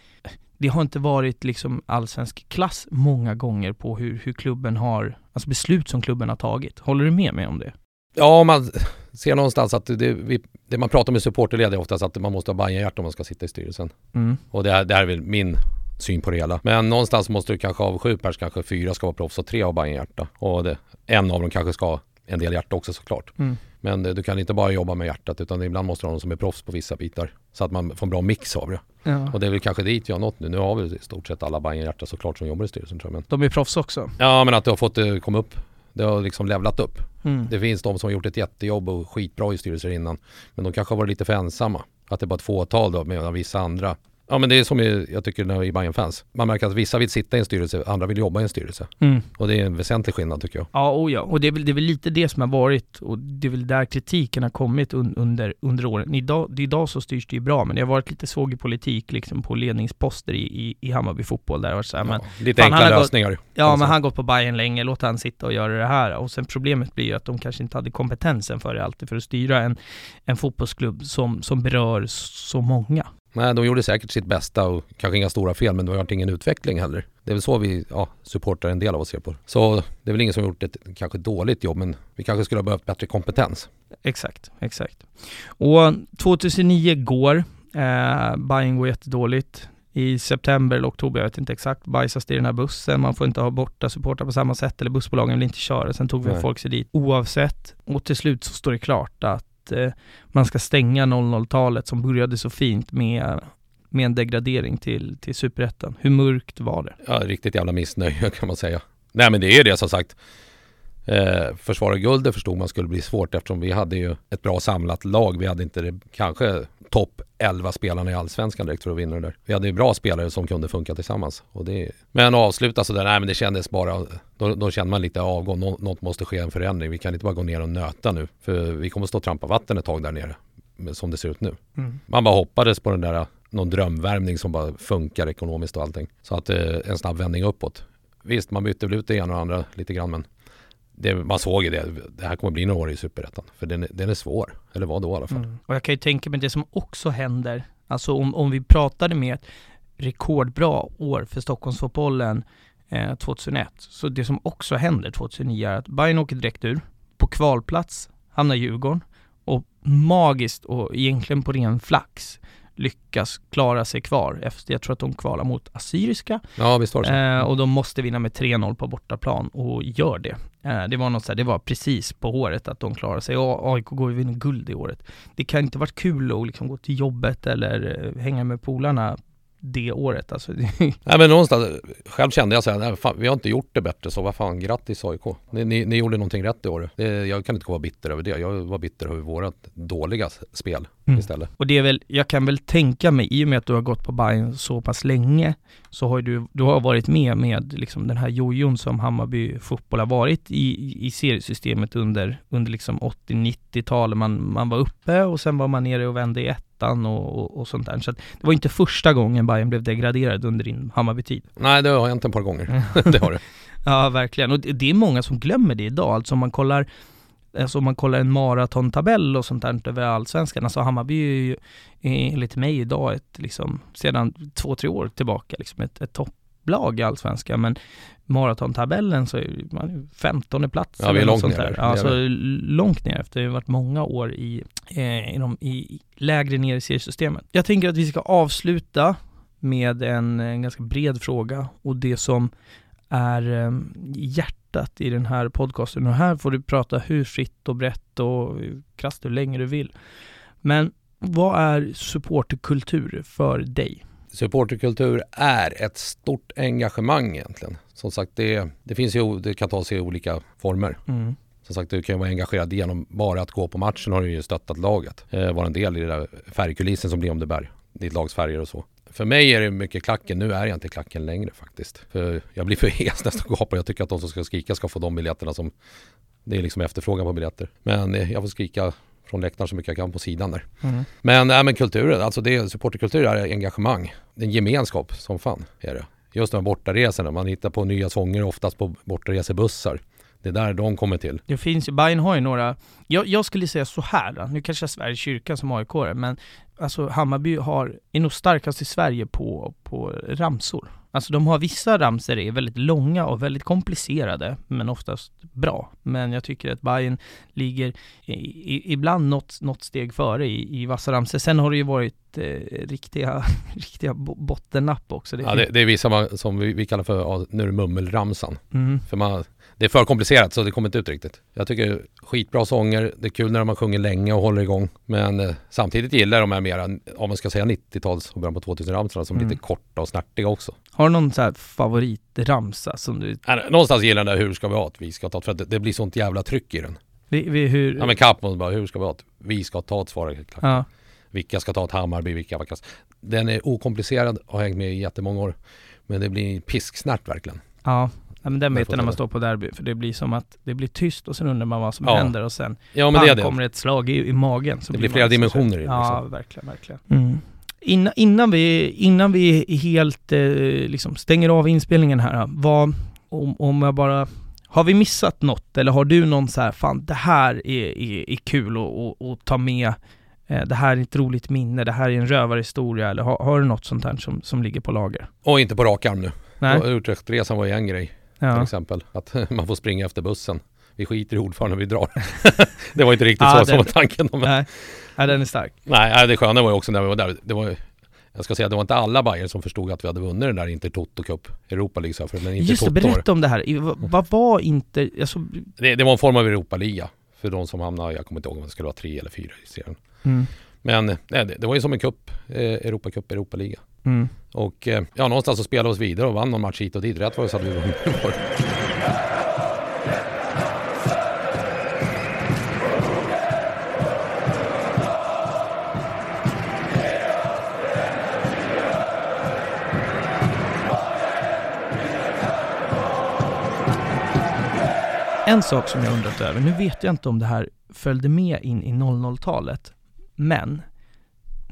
det har inte varit liksom allsvensk klass många gånger på hur, hur klubben har, alltså beslut som klubben har tagit. Håller du med mig om det? Ja, man ser någonstans att det, vi, det man pratar med supporterled är oftast att man måste ha Bajenhjärta om man ska sitta i styrelsen. Mm. Och det här, det här är väl min syn på det hela. Men någonstans måste du kanske av sju pers kanske fyra ska vara proffs och tre har Bajenhjärta. Och det, en av dem kanske ska ha en del hjärta också såklart. Mm. Men eh, du kan inte bara jobba med hjärtat utan ibland måste du ha någon som är proffs på vissa bitar. Så att man får en bra mix av det. Ja. Och det är väl kanske dit vi har nått nu. Nu har vi i stort sett alla Bajenhjärta såklart som jobbar i styrelsen tror jag. Men, De är proffs också. ja men att du har fått det komma upp. Det har liksom levlat upp. Mm. Det finns de som har gjort ett jättejobb och skitbra i styrelser innan. Men de kanske har varit lite för ensamma. Att det är bara ett fåtal då medan vissa andra Ja men det är som jag tycker när i Bayern fans Man märker att vissa vill sitta i en styrelse, andra vill jobba i en styrelse. Mm. Och det är en väsentlig skillnad tycker jag. Ja, och ja. Och det är, väl, det är väl lite det som har varit, och det är väl där kritiken har kommit un, under, under åren. Idag, idag så styrs det ju bra, men det har varit lite svåg i politik liksom på ledningsposter i, i, i Hammarby fotboll där varit så här, men Ja, lite fan, enkla har gått- lösningar. Ja men Alltså. han har gått på Bayern länge, låt han sitta och göra det här. Och sen problemet blir ju att de kanske inte hade kompetensen för det alltid, för att styra en, en fotbollsklubb som, som berör så många. Nej, de gjorde säkert sitt bästa och kanske inga stora fel men det var ingen utveckling heller. Det är väl så vi ja, supportar en del av oss ser på Så det är väl ingen som gjort ett kanske dåligt jobb men vi kanske skulle ha behövt bättre kompetens. Exakt, exakt. Och 2009 går, eh, Bayern går jättedåligt. I september eller oktober, jag vet inte exakt, bajsas det i den här bussen, man får inte ha borta supportrar på samma sätt eller bussbolagen vill inte köra, sen tog vi folk sig dit oavsett. Och till slut så står det klart att eh, man ska stänga 00-talet som började så fint med med en degradering till, till superettan. Hur mörkt var det? Ja, riktigt jävla missnöje kan man säga. Nej men det är ju det som sagt. Eh, försvara guldet förstod man skulle bli svårt eftersom vi hade ju ett bra samlat lag. Vi hade inte det, kanske topp 11 spelarna i Allsvenskan direkt för att vinna det där. Vi hade ju bra spelare som kunde funka tillsammans. Och det, men avsluta sådär, nej men det kändes bara, då, då kände man lite avgång. Nå, något måste ske en förändring. Vi kan inte bara gå ner och nöta nu. För vi kommer stå och trampa vatten ett tag där nere. Som det ser ut nu. Mm. Man bara hoppades på den där någon drömvärmning som bara funkar ekonomiskt och allting. Så att eh, en snabb vändning uppåt. Visst, man bytte väl ut det ena och andra lite grann men det, man såg ju det. Det här kommer bli några år i Superettan. För den, den är svår. Eller var då i alla fall. Mm. Och jag kan ju tänka mig det som också händer. Alltså om, om vi pratade med ett rekordbra år för Stockholmsfotbollen eh, 2001. Så det som också händer 2009 är att Bayern åker direkt ur. På kvalplats hamnar Djurgården. Och magiskt och egentligen på ren flax lyckas klara sig kvar efter, jag tror att de kvalar mot Assyriska. Ja, visst var det så. Eh, och de måste vinna med 3-0 på bortaplan och gör det. Eh, det var något så här, det var precis på håret att de klarar sig och AIK går ju vinna guld i året. Det kan inte varit kul att liksom gå till jobbet eller eh, hänga med polarna det året. Alltså. Nej men någonstans, själv kände jag så här, fan, vi har inte gjort det bättre så vad fan grattis AIK. Ni, ni, ni gjorde någonting rätt i år. Jag kan inte vara bitter över det. Jag var bitter över vårat dåliga spel mm. istället. Och det är väl, jag kan väl tänka mig, i och med att du har gått på Bayern så pass länge, så har du, du har varit med med liksom den här jojon som Hammarby fotboll har varit i, i seriesystemet under, under liksom 80-90-talet. Man, man var uppe och sen var man nere och vände i ett ettan och, och, och, sånt där. Så det var inte första gången Bayern blev degraderad under din Hammarby-tid. Nej, det har hänt ett par gånger. det har det. Ja, verkligen. Och det är många som glömmer det idag. Alltså om man kollar Alltså om man kollar en maratontabell och sånt där över allsvenskan, alltså Hammarby är ju enligt mig idag ett, liksom, sedan två, tre år tillbaka, liksom ett, ett topplag i allsvenskan. Men maratontabellen så är man 15 plats. Ja, vi är långt ner. Alltså långt ner efter det har varit många år i, eh, i, de, i lägre ner i seriesystemet. Jag tänker att vi ska avsluta med en, en ganska bred fråga och det som är eh, hjärtat i den här podcasten. Och här får du prata hur fritt och brett och krasst hur länge du vill. Men vad är supporterkultur för dig? Supporterkultur är ett stort engagemang egentligen. Som sagt, det, det finns ju, det kan ta sig i olika former. Mm. Som sagt, du kan vara engagerad genom bara att gå på matchen har du ju stöttat laget. Eh, vara en del i den där färgkulissen som blir om det bär ditt lags färger och så. För mig är det mycket klacken. Nu är jag inte klacken längre faktiskt. För jag blir för hes nästan gapar. Jag tycker att de som ska skrika ska få de biljetterna som... Det är liksom efterfrågan på biljetter. Men eh, jag får skrika från läktaren så mycket jag kan på sidan där. Mm. Men, äh, men kulturen, alltså det, supporterkultur är engagemang. Det är en gemenskap som fan är det. Just de här bortaresorna, man hittar på nya sånger oftast på bortaresebussar. Det är där de kommer till. Det finns ju, Bayern har ju några, jag, jag skulle säga så här, nu kanske jag svär kyrkan som aik men alltså Hammarby har, är nog starkast i Sverige på, på ramsor. Alltså de har vissa ramsor är väldigt långa och väldigt komplicerade, men oftast bra. Men jag tycker att Bayern ligger i, i, ibland något, något steg före i, i vassa ramsor. Sen har det ju varit eh, riktiga, riktiga bottennapp också. Det, ja, det, det är vissa man, som vi, vi kallar för, nu är det mummelramsan. Mm. För man, det är för komplicerat så det kommer inte ut riktigt. Jag tycker skitbra sånger, det är kul när man sjunger länge och håller igång. Men eh, samtidigt gillar jag de här mera, om man ska säga 90-tals och början på 2000-ramsorna som mm. lite korta och snärtiga också. Har du någon så här favoritramsa som du... Någonstans gillar den där hur ska vi ha ett, vi ska ta för det, det blir sånt jävla tryck i den. Vi, vi, hur... Ja men Kappmos bara, hur ska vi ha ett, vi ska ta ett svar. Ja. Vilka ska ta ett Hammarby, vilka, vilka Den är okomplicerad och har hängt med i jättemånga år. Men det blir pisksnärt verkligen. Ja, Ja, men den biten när man står på derby, för det blir som att det blir tyst och sen undrar man vad som ja. händer och sen ja, men det är det. kommer ett slag i, i magen. Så det blir flera dimensioner i det. Ja, liksom. verkligen, verkligen. Mm. Innan, innan, vi, innan vi helt eh, liksom stänger av inspelningen här, vad, om, om jag bara har vi missat något eller har du någon så här, fan det här är, är, är kul att, ta med eh, det här är ett roligt minne, det här är en rövarhistoria eller har, har du något sånt här som, som ligger på lager? Och inte på rak arm nu. Nej? Utrechtresan var ju en grej till Ja. exempel. Att man får springa efter bussen. Vi skiter i ordföranden, vi drar. det var inte riktigt Ja, så som det- var tanken. Men, Nej. Nej, den är stark. nej, det sköna var ju också när vi var där. Det var, jag ska säga, det var inte alla Bayern som förstod att vi hade vunnit den där Inter Toto Cup, Europa League, så för men inte Just det, berätta om det här. Vad var inte, alltså, det. Det var en form av Europaliga. För de som hamnade, jag kommer inte ihåg om det skulle vara tre eller fyra i serien. mm, Men nej, det, det var ju som en cup, eh, Europacup, Europaliga. Mm. Och eh, ja, någonstans så spelade vi oss vidare och vann någon match hit och dit. Rätt var det så hade vi vunnit vår. En sak som jag undrat över, nu vet jag inte om det här följde med in i 00-talet, men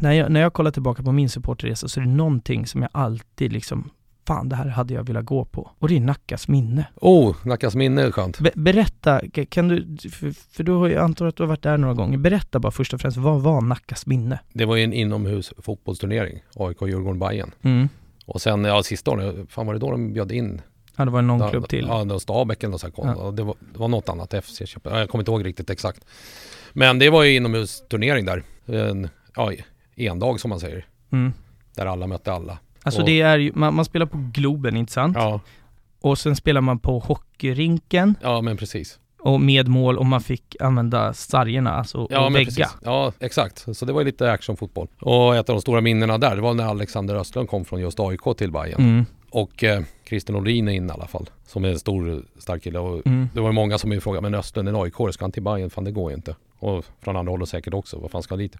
när jag, när jag kollar tillbaka på min supporterresa så är det någonting som jag alltid liksom, fan det här hade jag velat gå på. Och det är Nackas minne. Oh, Nackas minne är skönt. Be berätta, ka- kan du, för, för du har ju, antar att du har varit där några gånger, berätta bara först och främst, vad var Nackas minne? Det var ju en inomhus fotbollsturnering, AIK Djurgården Bayern Mm. Och sen, ja sista året, fan var det då de bjöd in? Ja, det var någon Ja, klubb till. Ja, det var Stabäck eller något sånt. Ja. Det, var, det var något annat, FC Köpenhamn. Jag kommer inte ihåg riktigt exakt. Men det var ju inomhusturnering där. En, ja, en dag som man säger. Mm. Där alla mötte alla. Alltså Och- det är ju, man, man spelar på Globen, inte sant? Ja, Och sen spelar man på hockeyrinken ja men precis. och med mål och man fick använda sargerna, alltså Ja, och vägga. Ja, exakt. Så det var ju lite actionfotboll. Och ett av de stora minnena där, det var när Alexander Östlund kom från just AIK till Bayern. Mm. Och eh, Christer Nordin är in i alla fall. Som är en stor, stark kille. Och Mm. Det var många som frågade, men Östlund är en AIK, ska han till Bayern? Fan det går ju inte. Och från andra hållet säkert också, vad fan ska han dit?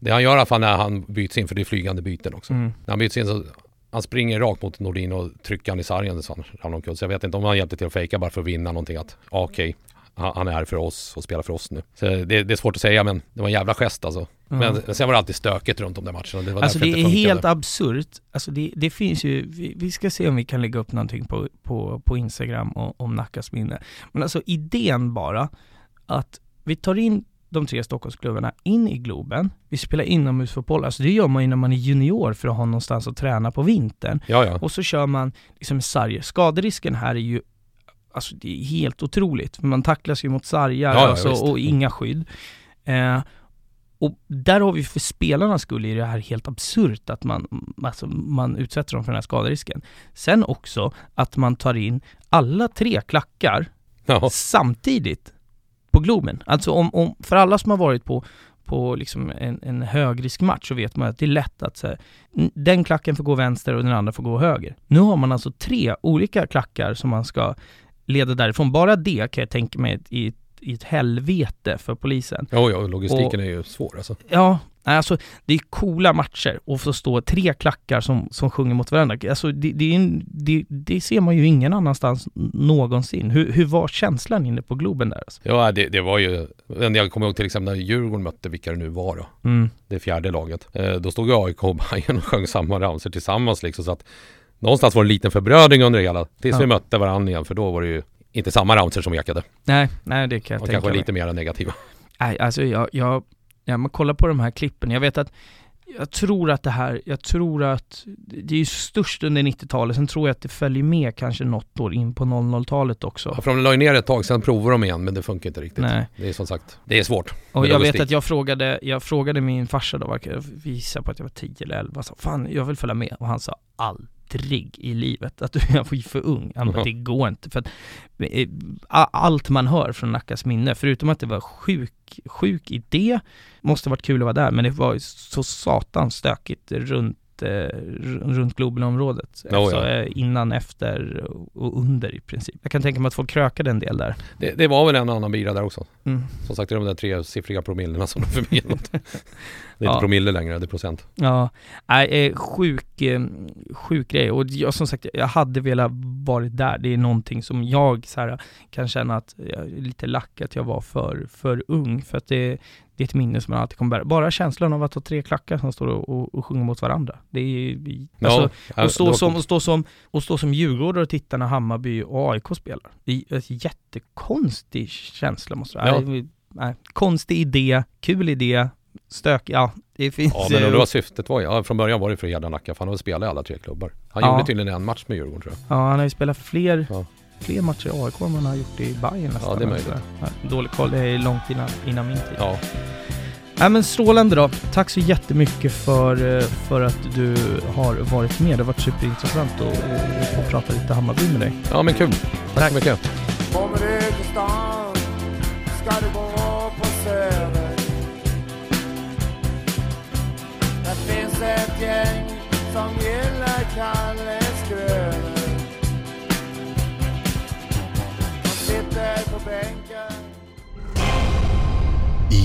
Det han gör i alla fall när han byts in, för det är flygande byten också. Mm. När han byts in så han springer rakt mot Nordin och trycker han i sargen så han ramlar omkull. Så jag vet inte om han hjälpte till att fejka bara för att vinna någonting att ja, okej, han han är här för oss och spelar för oss nu. Så det, det är svårt att säga men det var en jävla gest alltså. Men sen var det alltid stökigt runt om den matchen. och Det var Alltså det är funkade. helt absurt. Alltså det, det finns ju, vi, vi ska se om vi kan lägga upp någonting på, på, på Instagram om, om Nackas minne. Men alltså idén bara, att vi tar in de tre Stockholmsklubbarna in i Globen, vi spelar inomhusfotboll, alltså det gör man ju när man är junior för att ha någonstans att träna på vintern. Ja, ja. Och så kör man liksom sarger. Skaderisken här är ju, alltså det är helt otroligt. Man tacklas ju mot sargar Ja, alltså, och inga skydd. Eh, och där har vi för spelarnas skull är det här helt absurt att man, alltså, man utsätter dem för den här skaderisken. Sen också att man tar in alla tre klackar ja. samtidigt på Globen. Alltså om, om, för alla som har varit på, på liksom en, en högriskmatch så vet man att det är lätt att så här, den klacken får gå vänster och den andra får gå höger. Nu har man alltså tre olika klackar som man ska leda därifrån. Bara det kan jag tänka mig i ett, i ett helvete för polisen. Jo, ja, logistiken Och- är ju svår alltså. Ja, alltså det är coola matcher och få stå tre klackar som, som sjunger mot varandra. Alltså det, det, en, det, det ser man ju ingen annanstans någonsin. Hur, hur var känslan inne på Globen där alltså? Ja, det, det var ju... Jag kommer ihåg till exempel när Djurgården mötte vilka det nu var då. Mm. Det fjärde laget. Eh, då stod AIK och Bayern och sjöng samma ramsor tillsammans liksom. Så att någonstans var det en liten förbrödring under det hela. Tills Ja. vi mötte varandra igen. För då var det ju inte samma ramsor som ekade. Nej, nej det kan jag Och tänka kanske mig. lite mer negativa. Nej, alltså jag, jag, ja men kolla på de här klippen. Jag vet att, jag tror att det här, jag tror att det är ju störst under 90-talet, sen tror jag att det följer med kanske något år in på 00-talet också. Ja, för de la ju ner ett tag, sen provade de igen men det funkar inte riktigt. Nej. Det är som sagt, det är svårt. Och jag vet logistik. att jag frågade, jag frågade min farsa då, jag visade på att jag var 10 eller 11, så fan jag vill följa med och han sa aldrig i livet att du var för ung. Han bara, det går inte för att eh, allt man hör från Nackas minne, förutom att det var sjuk, sjuk idé, måste varit kul att vara där, men det var så satans stökigt runt eh, r- runt Globenområdet. Ja, alltså, ja. eh, innan, efter och under i princip. Jag kan tänka mig att folk krökade en del där. Det, det var väl en annan bira där också. Mm. Som sagt, det är de där tresiffriga promillerna som de förmedlat. Det är Ja. inte promille längre, det är procent. Ja, nej, eh, sjuk, eh, sjuk grej. Och jag, som sagt, jag hade velat varit där. Det är någonting som jag så här, kan känna att jag är lite lack att jag var för, för ung. För att det, det är ett minne som man alltid kommer bära. Bara känslan av att ha tre klackar som står och, och, och sjunger mot varandra. Det är alltså, ja, och, stå var som, och, stå som, och stå som djurgårdare och titta när Hammarby och AIK spelar. Det är ett jättekonstig känsla måste jag Ja. nej, nej, Konstig idé, kul idé, stök, ja det finns... Ja men eh, det var syftet var ju, ja, från början var det för att hedra Nacka för han har spelat i alla tre klubbar. Han Ja. gjorde tydligen en match med Djurgården tror jag. Ja, han har ju spelat fler, Ja. Fler matcher i AIK än han har gjort i Bayern nästan. Ja, det är möjligt. Dålig koll, det är långt innan, innan min tid. Ja, Nej men strålande då. Tack så jättemycket för, eh, för att du har varit med. Det har varit superintressant att, att, få prata lite Hammarby med dig. ja men kul. Tack så mycket. Kommer du till stan ska du gå på Söder Där finns ett gäng som gillar Kalles